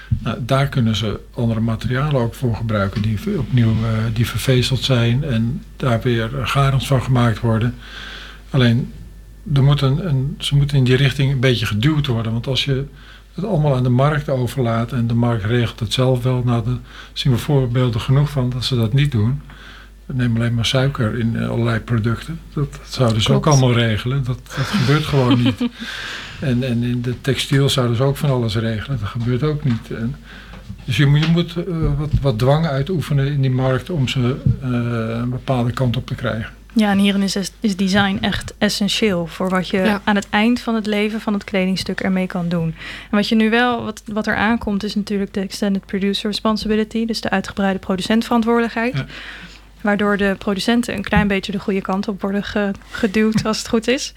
Nou, daar kunnen ze andere materialen ook voor gebruiken die opnieuw eh, die vervezeld zijn en daar weer garens van gemaakt worden. Alleen, er ze moeten in die richting een beetje geduwd worden. Want als je het allemaal aan de markt overlaat en de markt regelt het zelf wel, nou, dan zien we voorbeelden genoeg van dat ze dat niet doen. Nemen alleen maar suiker in eh, allerlei producten. Dat, dat zouden ze ook allemaal regelen. Dat, dat gebeurt gewoon niet. En, en in de textiel zouden ze ook van alles regelen. Dat gebeurt ook niet. En, dus je moet, je moet eh, wat, wat dwang uitoefenen in die markt om ze eh, een bepaalde kant op te krijgen. Ja, en hierin is, is design echt essentieel voor wat je Ja. aan het eind van het leven van het kledingstuk ermee kan doen. En wat je nu wel, wat, wat er aankomt, is natuurlijk de Extended Producer Responsibility, dus de uitgebreide producentverantwoordelijkheid. Ja. Waardoor de producenten een klein beetje de goede kant op worden ge- geduwd, als het goed is.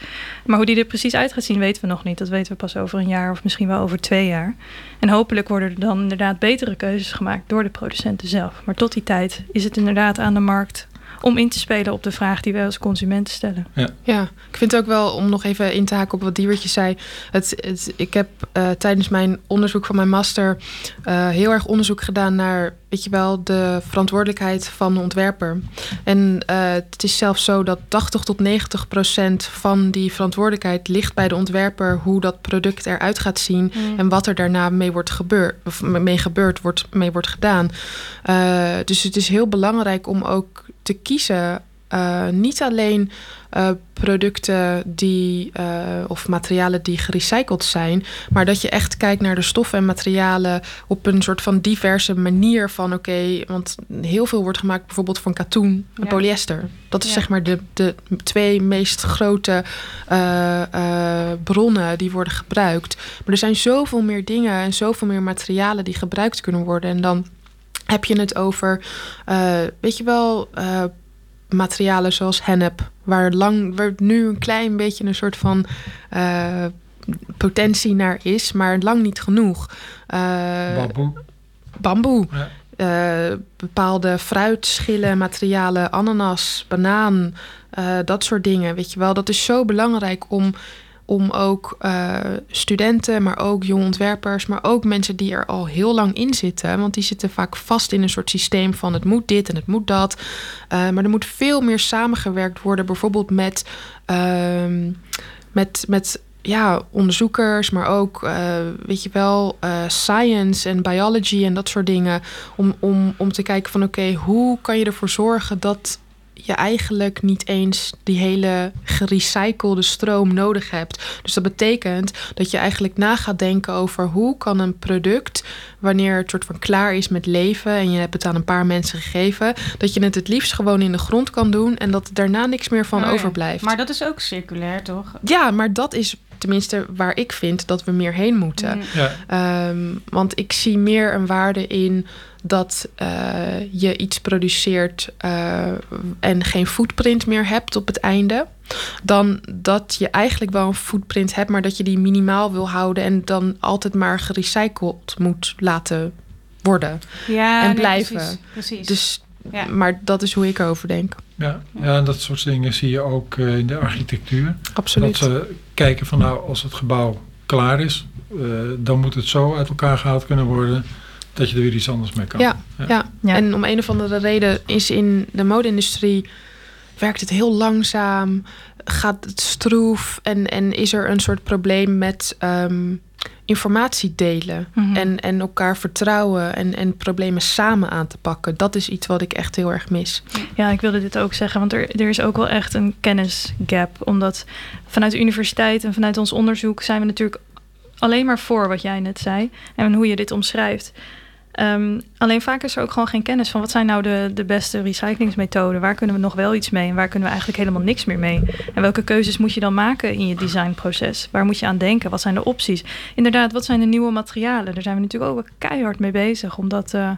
Maar hoe die er precies uit gaat zien, weten we nog niet. Dat weten we pas over een jaar of misschien wel over twee jaar. En hopelijk worden er dan inderdaad betere keuzes gemaakt door de producenten zelf. Maar tot die tijd is het inderdaad aan de markt om in te spelen op de vraag die wij als consumenten stellen. Ja. Ja, ik vind het ook wel, om nog even in te haken op wat Diewertje zei. Het, het, ik heb uh, tijdens mijn onderzoek van mijn master uh, heel erg onderzoek gedaan naar, weet je wel, de verantwoordelijkheid van de ontwerper. En uh, het is zelfs zo dat 80 tot 90 procent van die verantwoordelijkheid ligt bij de ontwerper hoe dat product eruit gaat zien Mm. en wat er daarna mee wordt gebeurd, of mee gebeurd wordt, mee wordt gedaan. dus het is heel belangrijk om ook te kiezen uh, niet alleen uh, producten die, uh, of materialen die gerecycled zijn, maar dat je echt kijkt naar de stoffen en materialen op een soort van diverse manier van oké, okay, want heel veel wordt gemaakt bijvoorbeeld van katoen en ja. polyester. Dat is Ja. zeg maar de, de twee meest grote bronnen die worden gebruikt. Maar er zijn zoveel meer dingen en zoveel meer materialen die gebruikt kunnen worden. En dan heb je het over, weet je wel, materialen zoals hennep, waar, lang, waar nu een klein beetje een soort van uh, potentie naar is, maar lang niet genoeg. Uh, Bamboe. Bamboe. Ja. Uh, bepaalde fruitschillen, materialen, ananas, banaan, uh, dat soort dingen. Weet je wel, dat is zo belangrijk om om ook uh, studenten, maar ook jonge ontwerpers, maar ook mensen die er al heel lang in zitten. Want die zitten vaak vast in een soort systeem van het moet dit en het moet dat. Uh, maar er moet veel meer samengewerkt worden, bijvoorbeeld met, uh, met, met ja, onderzoekers, maar ook, uh, weet je wel, science en biology en dat soort dingen. Om, om, om te kijken van oké, hoe kan je ervoor zorgen dat je eigenlijk niet eens die hele gerecyclede stroom nodig hebt. Dus dat betekent dat je eigenlijk na gaat denken over hoe kan een product, wanneer het soort van klaar is met leven en je hebt het aan een paar mensen gegeven, dat je het het liefst gewoon in de grond kan doen en dat er daarna niks meer van Oh ja. overblijft. Maar dat is ook circulair, toch? Ja, maar dat is tenminste waar ik vind dat we meer heen moeten. Ja. Um, want ik zie meer een waarde in dat uh, je iets produceert uh, en geen footprint meer hebt op het einde. Dan dat je eigenlijk wel een footprint hebt, maar dat je die minimaal wil houden en dan altijd maar gerecycled moet laten worden. Ja, En nee, blijven. Precies. precies. Dus, Ja. Maar dat is hoe ik erover denk. Ja, ja, en dat soort dingen zie je ook eh, in de architectuur. Absoluut. Dat ze kijken van nou, als het gebouw klaar is, eh, dan moet het zo uit elkaar gehaald kunnen worden dat je er weer iets anders mee kan. Ja, ja. Ja. en om een of andere reden is in de mode-industrie werkt het heel langzaam, gaat het stroef en, en is er een soort probleem met ehm, informatie delen Mhm. en, en elkaar vertrouwen en, en problemen samen aan te pakken. Dat is iets wat ik echt heel erg mis. Ja, ik wilde dit ook zeggen, want er, er is ook wel echt een kennisgap. Omdat vanuit de universiteit en vanuit ons onderzoek zijn we natuurlijk alleen maar voor wat jij net zei en hoe je dit omschrijft. Ehm, alleen vaak is er ook gewoon geen kennis van wat zijn nou de, de beste recyclingsmethoden. Waar kunnen we nog wel iets mee en waar kunnen we eigenlijk helemaal niks meer mee? En welke keuzes moet je dan maken in je designproces? Waar moet je aan denken? Wat zijn de opties? Inderdaad, wat zijn de nieuwe materialen? Daar zijn we natuurlijk ook keihard mee bezig om dat, uh,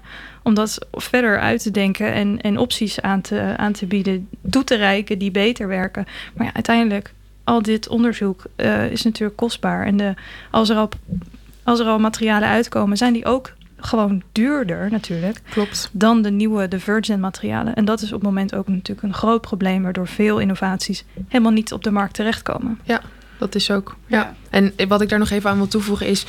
om dat verder uit te denken en, en opties aan te, aan te bieden, toe te reiken die beter werken. Maar ja, uiteindelijk, al dit onderzoek uh, is natuurlijk kostbaar. En de, als, er al, als er al materialen uitkomen, zijn die ook gewoon duurder natuurlijk Klopt. dan de nieuwe, de virgin materialen. En dat is op het moment ook natuurlijk een groot probleem, waardoor veel innovaties helemaal niet op de markt terechtkomen. Dat is ook. Ja. Ja. En wat ik daar nog even aan wil toevoegen is,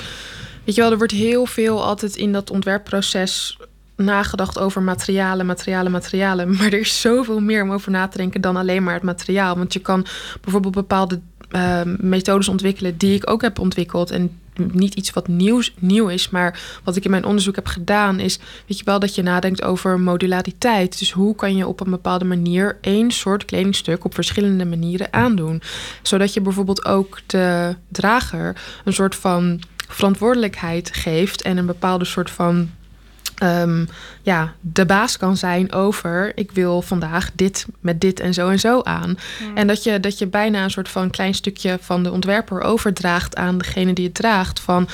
weet je wel, er wordt heel veel altijd in dat ontwerpproces nagedacht over materialen, materialen, materialen. Maar er is zoveel meer om over na te denken dan alleen maar het materiaal. Want je kan bijvoorbeeld bepaalde uh, methodes ontwikkelen die ik ook heb ontwikkeld. En niet iets wat nieuws, nieuw is, maar wat ik in mijn onderzoek heb gedaan is, weet je wel, dat je nadenkt over modulariteit. Dus hoe kan je op een bepaalde manier één soort kledingstuk op verschillende manieren aandoen, zodat je bijvoorbeeld ook de drager een soort van verantwoordelijkheid geeft en een bepaalde soort van um, ja, de baas kan zijn over ik wil vandaag dit met dit en zo en zo aan. En dat je, dat je bijna een soort van klein stukje van de ontwerper overdraagt aan degene die het draagt van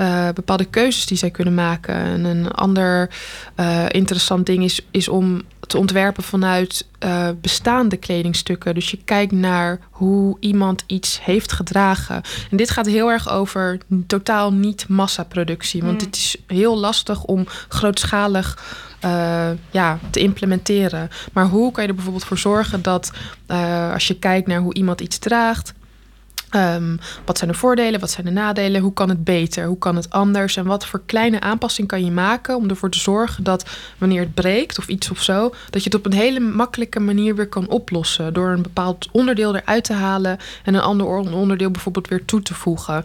uh, bepaalde keuzes die zij kunnen maken. En een ander uh, interessant ding is, is om te ontwerpen vanuit uh, bestaande kledingstukken. Dus je kijkt naar hoe iemand iets heeft gedragen. En dit gaat heel erg over totaal niet massaproductie. Want Mm. het is heel lastig om grootschalig eh, ja, te implementeren. Maar hoe kan je er bijvoorbeeld voor zorgen dat eh, als je kijkt naar hoe iemand iets draagt, Um, wat zijn de voordelen, wat zijn de nadelen? Hoe kan het beter? Hoe kan het anders? En wat voor kleine aanpassing kan je maken om ervoor te zorgen dat wanneer het breekt of iets of zo, dat je het op een hele makkelijke manier weer kan oplossen. Door een bepaald onderdeel eruit te halen en een ander onderdeel bijvoorbeeld weer toe te voegen.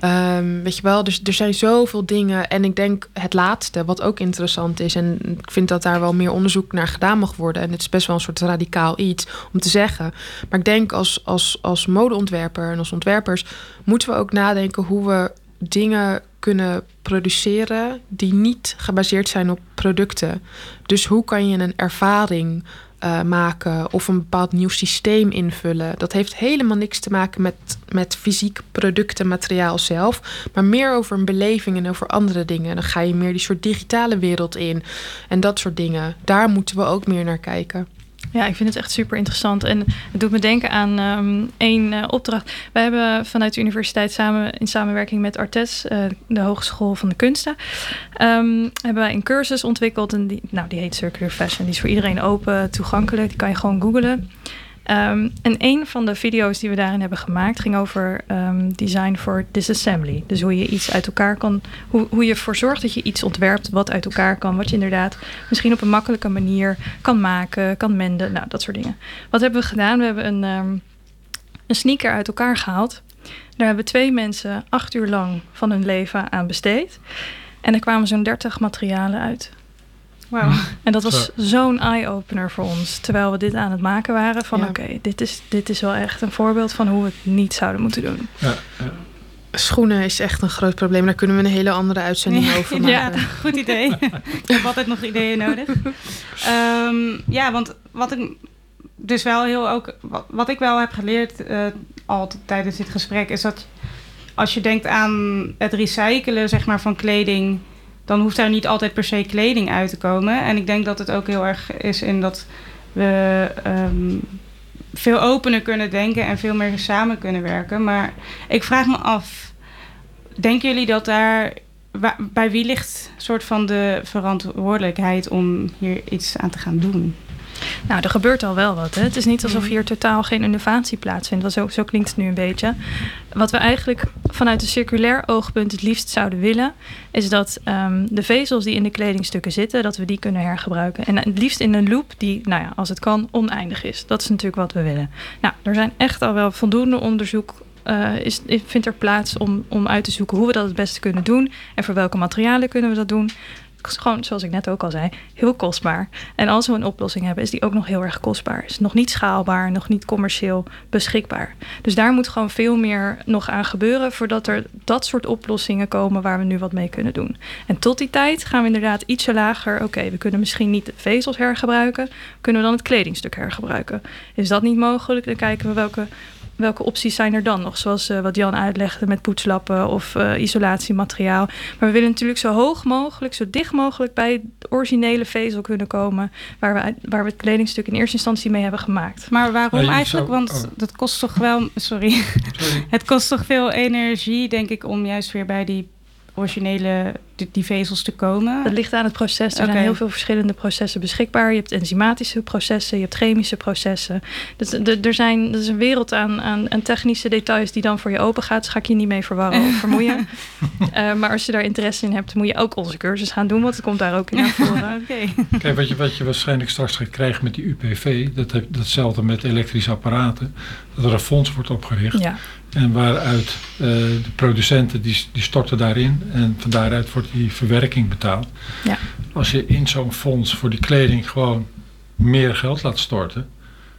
Ja. Um, weet je wel, dus er zijn zoveel dingen. En ik denk het laatste, wat ook interessant is, en ik vind dat daar wel meer onderzoek naar gedaan mag worden. En het is best wel een soort radicaal iets om te zeggen. Maar ik denk als, als, als modeontwerper als ontwerpers moeten we ook nadenken hoe we dingen kunnen produceren die niet gebaseerd zijn op producten. Dus hoe kan je een ervaring uh, maken of een bepaald nieuw systeem invullen? Dat heeft helemaal niks te maken met, met fysiek producten, materiaal zelf, maar meer over een beleving en over andere dingen. Dan ga je meer die soort digitale wereld in en dat soort dingen. Daar moeten we ook meer naar kijken. Ja, ik vind het echt super interessant. En het doet me denken aan um, één uh, opdracht. Wij hebben vanuit de universiteit samen in samenwerking met Artes, uh, de Hogeschool van de Kunsten, um, hebben wij een cursus ontwikkeld. En die, nou, die heet Circular Fashion. Die is voor iedereen open, toegankelijk. Die kan je gewoon googlen. Um, en een van de video's die we daarin hebben gemaakt ging over um, design for disassembly. Dus hoe je iets uit elkaar kan, hoe, hoe je ervoor zorgt dat je iets ontwerpt wat uit elkaar kan, wat je inderdaad misschien op een makkelijke manier kan maken, kan menden, nou dat soort dingen. Wat hebben we gedaan? We hebben een, um, een sneaker uit elkaar gehaald. Daar hebben twee mensen acht uur lang van hun leven aan besteed. En er kwamen zo'n 30 materialen uit. Wow. En dat was zo'n eye-opener voor ons. Terwijl we dit aan het maken waren. Van oké, dit, is, dit is wel echt een voorbeeld van hoe we het niet zouden moeten doen. Ja, ja. Schoenen is echt een groot probleem. Daar kunnen we een hele andere uitzending over maken. Ja, goed idee. ik heb altijd nog ideeën nodig. Um, ja, want wat ik dus wel heel ook... Wat, ik wel heb geleerd uh, al tijdens dit gesprek... is dat als je denkt aan het recyclen zeg maar, van kleding dan hoeft daar niet altijd per se kleding uit te komen. En ik denk dat het ook heel erg is in dat we um, veel opener kunnen denken en veel meer samen kunnen werken. Maar ik vraag me af, denken jullie dat daar. Bij wie ligt soort van de verantwoordelijkheid om hier iets aan te gaan doen? Nou, er gebeurt al wel wat. Hè? Het is niet alsof mhm. hier totaal geen innovatie plaatsvindt. Zo, zo klinkt het nu een beetje. Wat we eigenlijk vanuit een circulair oogpunt het liefst zouden willen, is dat um, de vezels die in de kledingstukken zitten, dat we die kunnen hergebruiken. En het liefst in een loop die, nou ja, als het kan, oneindig is. Dat is natuurlijk wat we willen. Nou, er zijn echt al wel voldoende onderzoek uh, is, vindt er plaats om, om uit te zoeken hoe we dat het beste kunnen doen en voor welke materialen kunnen we dat doen gewoon, zoals ik net ook al zei, heel kostbaar. En als we een oplossing hebben, is die ook nog heel erg kostbaar. Is nog niet schaalbaar, nog niet commercieel beschikbaar. Dus daar moet gewoon veel meer nog aan gebeuren voordat er dat soort oplossingen komen waar we nu wat mee kunnen doen. En tot die tijd gaan we inderdaad ietsje lager. Oké, we kunnen misschien niet de vezels hergebruiken. Kunnen we dan het kledingstuk hergebruiken? Is dat niet mogelijk? Dan kijken we welke welke opties zijn er dan nog? Zoals uh, wat Jan uitlegde met poetslappen of uh, isolatiemateriaal. Maar we willen natuurlijk zo hoog mogelijk, zo dicht mogelijk bij het originele vezel kunnen komen. Waar we, waar we het kledingstuk in eerste instantie mee hebben gemaakt. Maar waarom eigenlijk? Want oh. dat kost toch wel. Sorry. sorry. het kost toch veel energie, denk ik, om juist weer bij die originele die, vezels te komen? Dat ligt aan het proces. Er zijn heel veel verschillende processen beschikbaar. Je hebt enzymatische processen, je hebt chemische processen. Dus er zijn, er is een wereld aan, aan, aan, technische details die dan voor je open gaat. Dus ga ik je niet mee verwarren of vermoeien. uh, maar als je daar interesse in hebt, moet je ook onze cursus gaan doen, want het komt daar ook in naar voren. okay. Kijk, wat je, wat je waarschijnlijk straks gaat krijgen met die UPV, dat heb, datzelfde met elektrische apparaten, dat er een fonds wordt opgericht. Ja. En waaruit uh, de producenten die, die storten daarin en van daaruit wordt die verwerking betaald. Ja. Als je in zo'n fonds voor die kleding gewoon meer geld laat storten,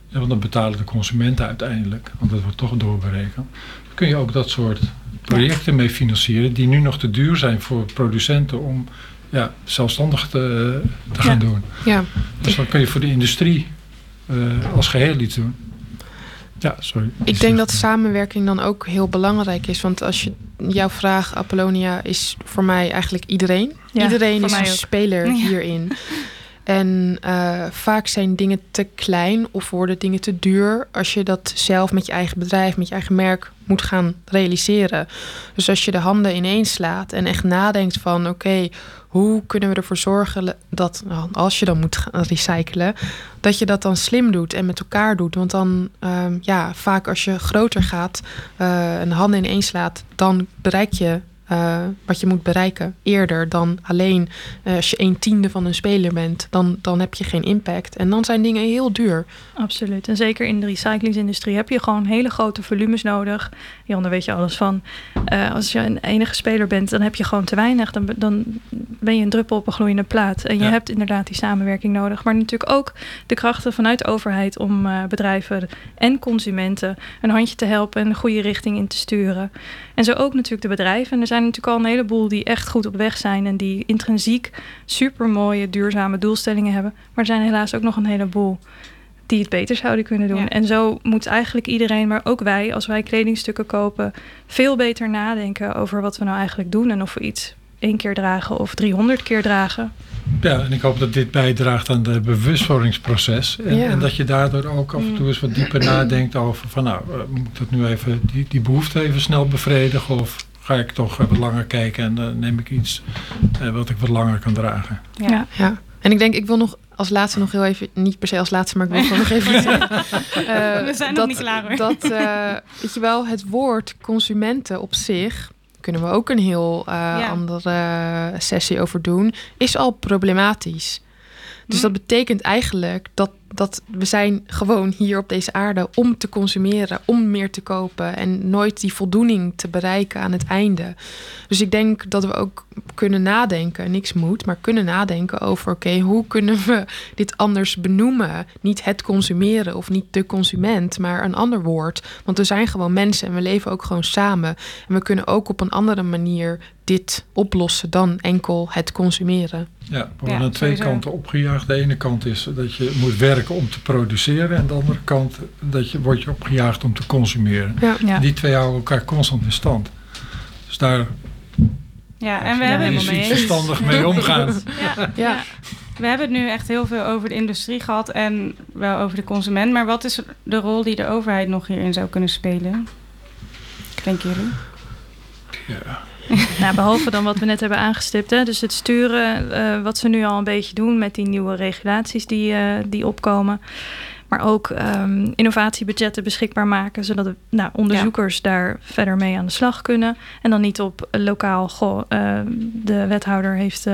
ja, want dan betalen de consumenten uiteindelijk, want dat wordt toch doorberekend, dan kun je ook dat soort projecten mee financieren die nu nog te duur zijn voor producenten om ja, zelfstandig te, te gaan doen. Ja. Dus dan kun je voor de industrie uh, als geheel iets doen. Ja, sorry. Ik denk dat samenwerking dan ook heel belangrijk is. Want als je jouw vraag, Apollonia, is voor mij eigenlijk iedereen. iedereen is een speler hierin. En uh, vaak zijn dingen te klein of worden dingen te duur als je dat zelf met je eigen bedrijf, met je eigen merk moet gaan realiseren. Dus als je de handen ineens slaat en echt nadenkt van oké, hoe kunnen we ervoor zorgen dat nou, als je dan moet gaan recyclen, dat je dat dan slim doet en met elkaar doet. Want dan, uh, ja, vaak als je groter gaat uh, en de handen ineens slaat, dan bereik je uh, wat je moet bereiken eerder dan alleen uh, als je een tiende van een speler bent, dan, dan heb je geen impact. En dan zijn dingen heel duur. Absoluut. En zeker in de recyclingsindustrie heb je gewoon hele grote volumes nodig. Jan, daar weet je alles van. Uh, als je een enige speler bent, dan heb je gewoon te weinig. Dan, dan ben je een druppel op een gloeiende plaat. En je ja. hebt inderdaad die samenwerking nodig. Maar natuurlijk ook de krachten vanuit de overheid om bedrijven en consumenten een handje te helpen en de goede richting in te sturen. En zo ook natuurlijk de bedrijven. En er zijn natuurlijk al een heleboel die echt goed op weg zijn en die intrinsiek super mooie, duurzame doelstellingen hebben. Maar er zijn helaas ook nog een heleboel die het beter zouden kunnen doen. Ja. En zo moet eigenlijk iedereen, maar ook wij, als wij kledingstukken kopen, veel beter nadenken over wat we nou eigenlijk doen en of we iets één keer dragen of 300 keer dragen. Ja, en ik hoop dat dit bijdraagt aan het bewustwordingsproces. En, ja. en, dat je daardoor ook af en toe eens wat dieper nadenkt over van nou, moet ik dat nu even die, die behoefte even snel bevredigen of ga ik toch wat langer kijken en dan neem ik iets uh, wat ik wat langer kan dragen. Ja. ja. En ik denk, ik wil nog als laatste nog heel even, niet per se als laatste, maar ik wil gewoon nog even zeggen. Uh, We zijn dat, nog niet klaar hoor. Dat, uh, weet je wel, het woord consumenten op zich, kunnen we ook een heel uh, ja. andere sessie over doen, is al problematisch. Dus dat betekent eigenlijk dat, dat we zijn gewoon hier op deze aarde om te consumeren, om meer te kopen en nooit die voldoening te bereiken aan het einde. Dus ik denk dat we ook kunnen nadenken, niks moet, maar kunnen nadenken over oké, hoe kunnen we dit anders benoemen? Niet het consumeren of niet de consument, maar een ander woord. Want we zijn gewoon mensen en we leven ook gewoon samen. En we kunnen ook op een andere manier dit oplossen dan enkel het consumeren. Ja, we worden ja, aan twee kanten opgejaagd. De ene kant is dat je moet werken om te produceren. En de andere kant dat je wordt je opgejaagd om te consumeren. Ja. Ja. Die twee houden elkaar constant in stand. Dus daar ja, en we hebben iets verstandig mee omgaan. ja. ja. We hebben het nu echt heel veel over de industrie gehad en wel over de consument. Maar wat is de rol die de overheid nog hierin zou kunnen spelen? Denken jullie? Ja. nou, behalve dan wat we net hebben aangestipt. Hè? Dus het sturen, uh, wat ze nu al een beetje doen met die nieuwe regulaties die, uh, die opkomen. Maar ook um, innovatiebudgetten beschikbaar maken, zodat de, nou, onderzoekers ja. daar verder mee aan de slag kunnen. En dan niet op lokaal, goh, uh, de wethouder heeft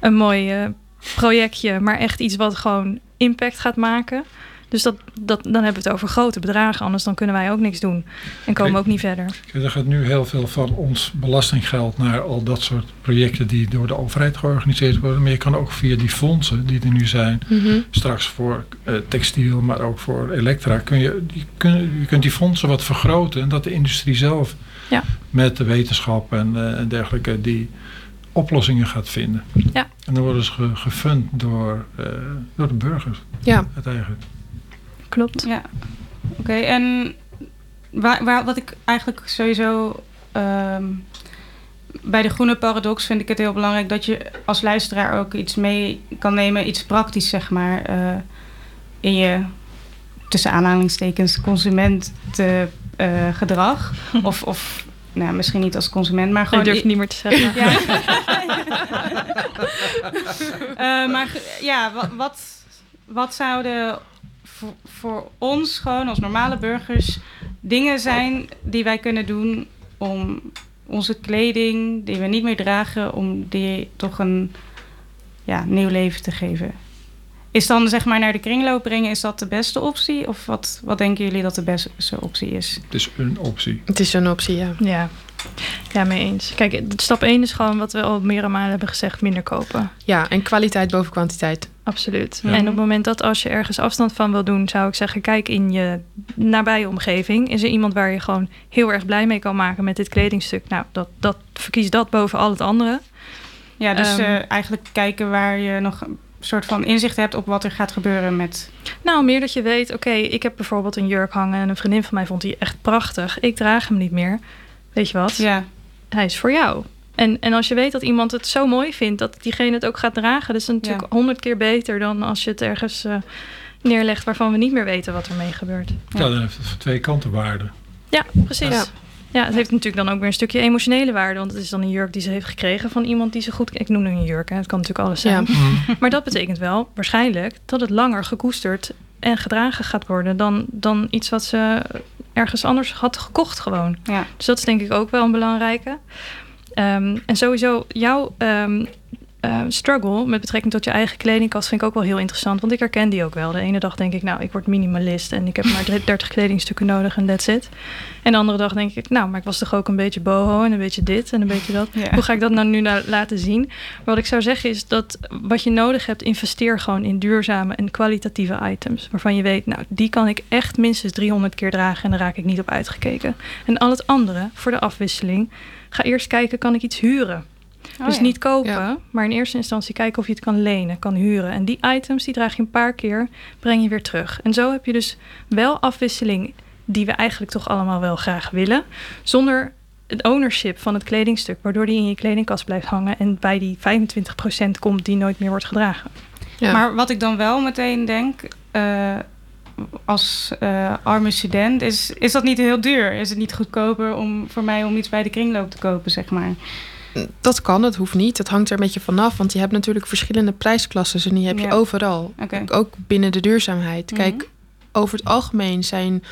een mooi projectje, maar echt iets wat gewoon impact gaat maken. Dus dat, dat, dan hebben we het over grote bedragen. Anders dan kunnen wij ook niks doen. En komen we ook niet verder. Er gaat nu heel veel van ons belastinggeld naar al dat soort projecten die door de overheid georganiseerd worden. Maar je kan ook via die fondsen die er nu zijn, mm -hmm. straks voor uh, textiel, maar ook voor elektra, kun je, die, kun, je kunt die fondsen wat vergroten. En dat de industrie zelf ja. met de wetenschap en, uh, en dergelijke die oplossingen gaat vinden. Ja. En dan worden ze ge, gefund door, uh, door de burgers. Ja. Uiteindelijk. Klopt. Ja. Oké, okay, en waar, waar, wat ik eigenlijk sowieso... Um, bij de groene paradox vind ik het heel belangrijk dat je als luisteraar ook iets mee kan nemen, iets praktisch zeg maar, uh, in je tussen aanhalingstekens consumentengedrag. Uh, of, of nou, misschien niet als consument, maar gewoon. Ik durf niet meer te zeggen. ja. uh, maar ja, wat, wat, wat zouden voor, ons gewoon als normale burgers dingen zijn die wij kunnen doen om onze kleding die we niet meer dragen, om die toch een ja, nieuw leven te geven. Is dan zeg maar naar de kringloop brengen, is dat de beste optie? Of wat, wat denken jullie dat de beste optie is? Het is een optie. Het is een optie, ja. Ja, ja mee eens. Kijk, stap 1 is gewoon wat we al meerdere malen hebben gezegd, minder kopen. Ja, en kwaliteit boven kwantiteit. Absoluut. Ja. En op het moment dat als je ergens afstand van wil doen, zou ik zeggen, kijk in je nabije omgeving. Is er iemand waar je gewoon heel erg blij mee kan maken met dit kledingstuk? Nou, dat, dat, verkies dat boven al het andere. Ja, dus um, uh, eigenlijk kijken waar je nog soort van inzicht hebt op wat er gaat gebeuren met... Nou, meer dat je weet, oké, okay, ik heb bijvoorbeeld een jurk hangen... en een vriendin van mij vond die echt prachtig. Ik draag hem niet meer. Weet je wat? Ja. Hij is voor jou. En, en als je weet dat iemand het zo mooi vindt dat diegene het ook gaat dragen, dat is natuurlijk honderd keer beter dan als je het ergens uh, neerlegt waarvan we niet meer weten wat ermee gebeurt. Ja, dan heeft het twee kanten waarde. Ja, precies. Ja. Ja, het heeft natuurlijk dan ook weer een stukje emotionele waarde. Want het is dan een jurk die ze heeft gekregen van iemand die ze goed... Ik noem nu een jurk, hè. het kan natuurlijk alles zijn. Ja. Maar dat betekent wel waarschijnlijk dat het langer gekoesterd en gedragen gaat worden... dan, dan iets wat ze ergens anders had gekocht gewoon. Ja. Dus dat is denk ik ook wel een belangrijke. Um, en sowieso jouw um, uh, struggle met betrekking tot je eigen kledingkast vind ik ook wel heel interessant. Want ik herken die ook wel. De ene dag denk ik, nou, ik word minimalist en ik heb maar 30 kledingstukken nodig en that's it. En de andere dag denk ik, nou, maar ik was toch ook een beetje boho en een beetje dit en een beetje dat. Hoe ga ik dat nou nu nou laten zien? Maar wat ik zou zeggen is dat wat je nodig hebt, investeer gewoon in duurzame en kwalitatieve items. Waarvan je weet, nou, die kan ik echt minstens 300 keer dragen en daar raak ik niet op uitgekeken. En al het andere, voor de afwisseling, ga eerst kijken, kan ik iets huren? Oh, dus niet kopen, maar in eerste instantie kijken of je het kan lenen, kan huren. En die items, die draag je een paar keer, breng je weer terug. En zo heb je dus wel afwisseling die we eigenlijk toch allemaal wel graag willen. Zonder het ownership van het kledingstuk, waardoor die in je kledingkast blijft hangen en bij die 25% komt die nooit meer wordt gedragen. Ja. Maar wat ik dan wel meteen denk, uh, als uh, arme student, is, is dat niet heel duur? Is het niet goedkoper om voor mij om iets bij de kringloop te kopen, zeg maar? Dat kan, het hoeft niet. Het hangt er een beetje vanaf. Want je hebt natuurlijk verschillende prijsklassen. En die heb je overal. Ook binnen de duurzaamheid. Mhm. Kijk, over het algemeen zijn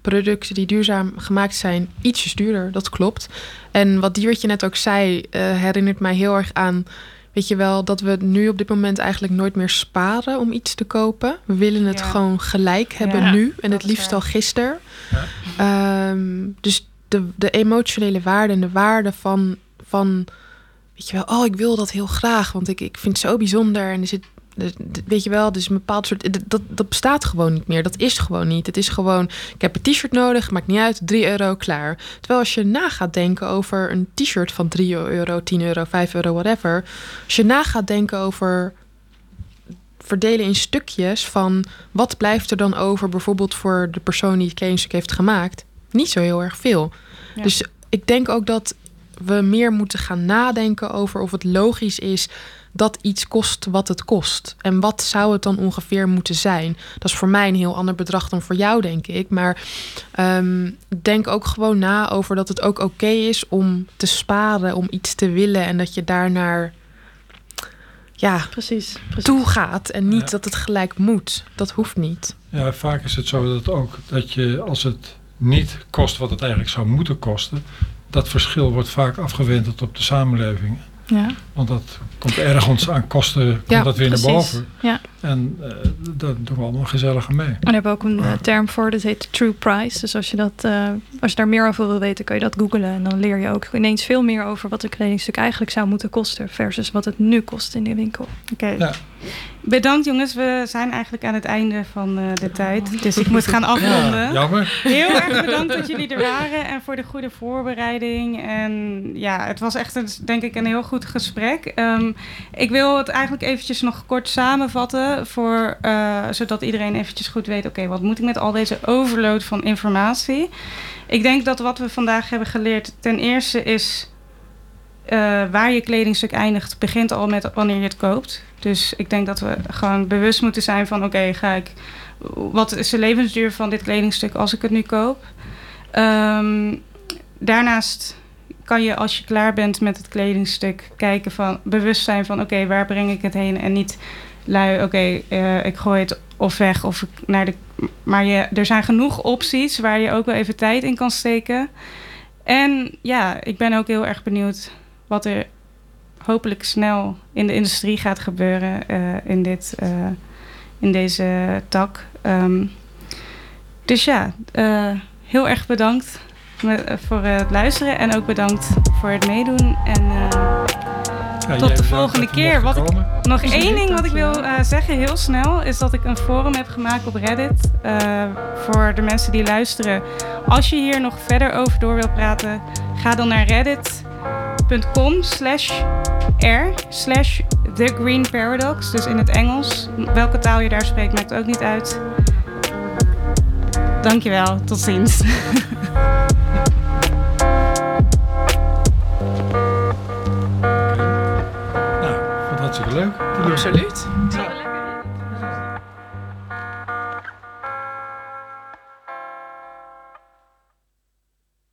producten die duurzaam gemaakt zijn ietsjes duurder. Dat klopt. En wat Diertje net ook zei, uh, herinnert mij heel erg aan. Weet je wel, dat we nu op dit moment eigenlijk nooit meer sparen om iets te kopen. We willen het gewoon gelijk hebben nu. En het liefst al gisteren. Ehm, dus de, de emotionele waarde en de waarde van van, weet je wel, oh, ik wil dat heel graag, want ik, ik vind het zo bijzonder. En er zit, weet je wel, dus een bepaald soort, dat, dat bestaat gewoon niet meer. Dat is gewoon niet. Het is gewoon, ik heb een t-shirt nodig, maakt niet uit, 3 euro, klaar. Terwijl als je na gaat denken over een t-shirt van 3 euro, 10 euro, 5 euro, whatever. Als je na gaat denken over verdelen in stukjes van wat blijft er dan over, bijvoorbeeld voor de persoon die het kledingstuk heeft gemaakt, niet zo heel erg veel. Dus ik denk ook dat we meer moeten gaan nadenken over of het logisch is dat iets kost wat het kost. En wat zou het dan ongeveer moeten zijn? Dat is voor mij een heel ander bedrag dan voor jou, denk ik. Maar ehm, denk ook gewoon na over dat het ook oké is om te sparen, om iets te willen en dat je daarnaar ja, precies, precies. toe gaat en niet dat het gelijk moet. Dat hoeft niet. Ja, vaak is het zo dat ook dat je als het niet kost wat het eigenlijk zou moeten kosten, dat verschil wordt vaak afgewenteld op de samenleving. Ja. Want dat komt ergens aan kosten, komt dat weer naar boven. Ja. En uh, dat doen we allemaal gezellig mee. En we hebben ook een uh, term voor, dat heet true price. Dus als je, dat, uh, als je daar meer over wil weten, kun je dat googlen. En dan leer je ook ineens veel meer over wat een kledingstuk eigenlijk zou moeten kosten... versus wat het nu kost in de winkel. Oké. Ja. Bedankt jongens, we zijn eigenlijk aan het einde van uh, de tijd. Dus ik moet gaan afronden. Ja, jammer. Heel erg bedankt dat jullie er waren en voor de goede voorbereiding. En ja, het was echt een, denk ik een heel goed gesprek. Um, ik wil het eigenlijk eventjes nog kort samenvatten, voor, uh, zodat iedereen eventjes goed weet, oké, wat moet ik met al deze overload van informatie? Ik denk dat wat we vandaag hebben geleerd, ten eerste is uh, waar je kledingstuk eindigt, begint al met wanneer je het koopt. Dus ik denk dat we gewoon bewust moeten zijn van... oké, ga ik... wat is de levensduur van dit kledingstuk als ik het nu koop? Um, daarnaast kan je als je klaar bent met het kledingstuk... kijken van bewust zijn van... oké, waar breng ik het heen? En niet lui, oké, uh, ik gooi het of weg of naar de... Maar je, er zijn genoeg opties waar je ook wel even tijd in kan steken... En ja, ik ben ook heel erg benieuwd wat er hopelijk snel in de industrie gaat gebeuren uh, in, dit, uh, in deze tak. Um, dus ja, heel erg bedankt voor het luisteren en ook bedankt voor het meedoen. En tot de volgende keer. Wat ik, nog één ding wat ik wil zeggen, heel snel, is dat ik een forum heb gemaakt op Reddit. voor de mensen die luisteren. Als je hier nog verder over door wil praten, ga dan naar Reddit facebook.com slash r slash The Green Paradox. Dus in het Engels. Welke taal je daar spreekt maakt ook niet uit. Dankjewel. Tot ziens. hartstikke leuk. Absoluut. Ja.